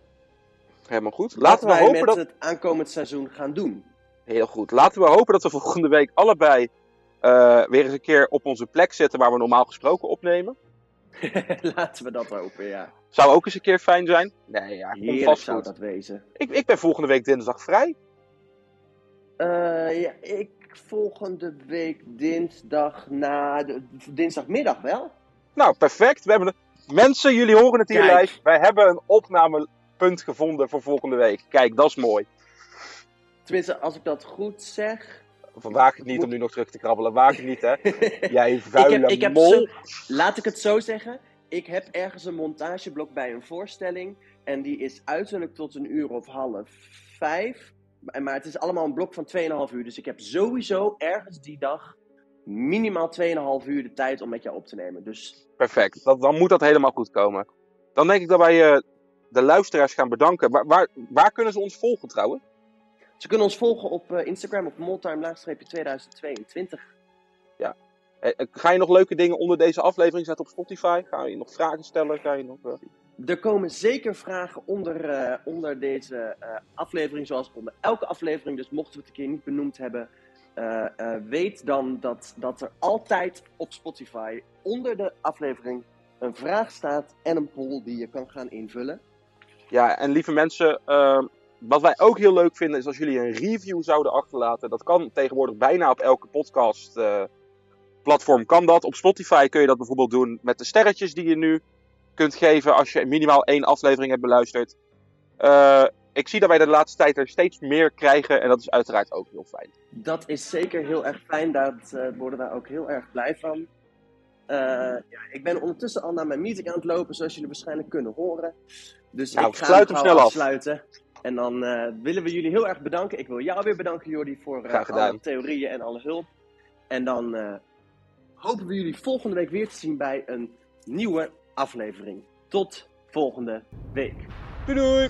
Helemaal goed. Laten we wij hopen met dat... het aankomend seizoen gaan doen. Heel goed. Laten we hopen dat we volgende week allebei eh, weer eens een keer op onze plek zitten waar we normaal gesproken opnemen. laten we dat hopen, ja. Zou ook eens een keer fijn zijn. Nee, ja, komt vast zou goed. dat wezen. Ik, ik ben volgende week dinsdag vrij. Eh, ja, ik volgende week dinsdag na de, dinsdagmiddag wel. Nou, perfect. We hebben de... Mensen, jullie horen het hier Kijk. live. Wij hebben een opnamepunt gevonden voor volgende week. Kijk, dat is mooi. Tenminste, als ik dat goed zeg. Waag het niet om nu nog terug te krabbelen. Waag het niet, hè. Jij vuile ik heb, ik heb mol. zo- laat ik het zo zeggen. Ik heb ergens een montageblok bij een voorstelling. En die is uiterlijk tot een uur of half vijf. Maar het is allemaal een blok van 2,5 uur. Dus ik heb sowieso ergens die dag minimaal 2,5 uur de tijd om met jou op te nemen. Dus Perfect. Dat, dan moet dat helemaal goed komen. Dan denk ik dat wij eh, de luisteraars gaan bedanken. Waar, waar, waar kunnen ze ons volgen trouwens? ze kunnen ons volgen op eh, Instagram op moltime-2022. Ja. Eh, ga je nog leuke dingen onder deze aflevering zetten op Spotify? Ga je nog vragen stellen? Ga je nog, Er komen zeker vragen onder, eh, onder deze eh, aflevering, zoals onder elke aflevering. Dus mochten we het een keer niet benoemd hebben, eh, weet dan dat, dat er altijd op Spotify onder de aflevering een vraag staat en een poll die je kan gaan invullen. Ja, en lieve mensen, ehm, wat wij ook heel leuk vinden is als jullie een review zouden achterlaten. Dat kan tegenwoordig bijna op elke podcast platform kan dat. Op Spotify kun je dat bijvoorbeeld doen met de sterretjes die je nu kunt geven als je minimaal één aflevering hebt beluisterd. Eh, ik zie dat wij de laatste tijd er steeds meer krijgen en dat is uiteraard ook heel fijn. Dat is zeker heel erg fijn, daar eh, worden wij ook heel erg blij van. Eh, ja, ik ben ondertussen al naar mijn meeting aan het lopen, zoals jullie waarschijnlijk kunnen horen. Dus Nou, ik ga sluit hem snel af. afsluiten. En dan willen we jullie heel erg bedanken. Ik wil jou weer bedanken, Jordi, voor alle theorieën en alle hulp. En dan hopen we jullie volgende week weer te zien bij een nieuwe aflevering. Tot volgende week. Doei doei!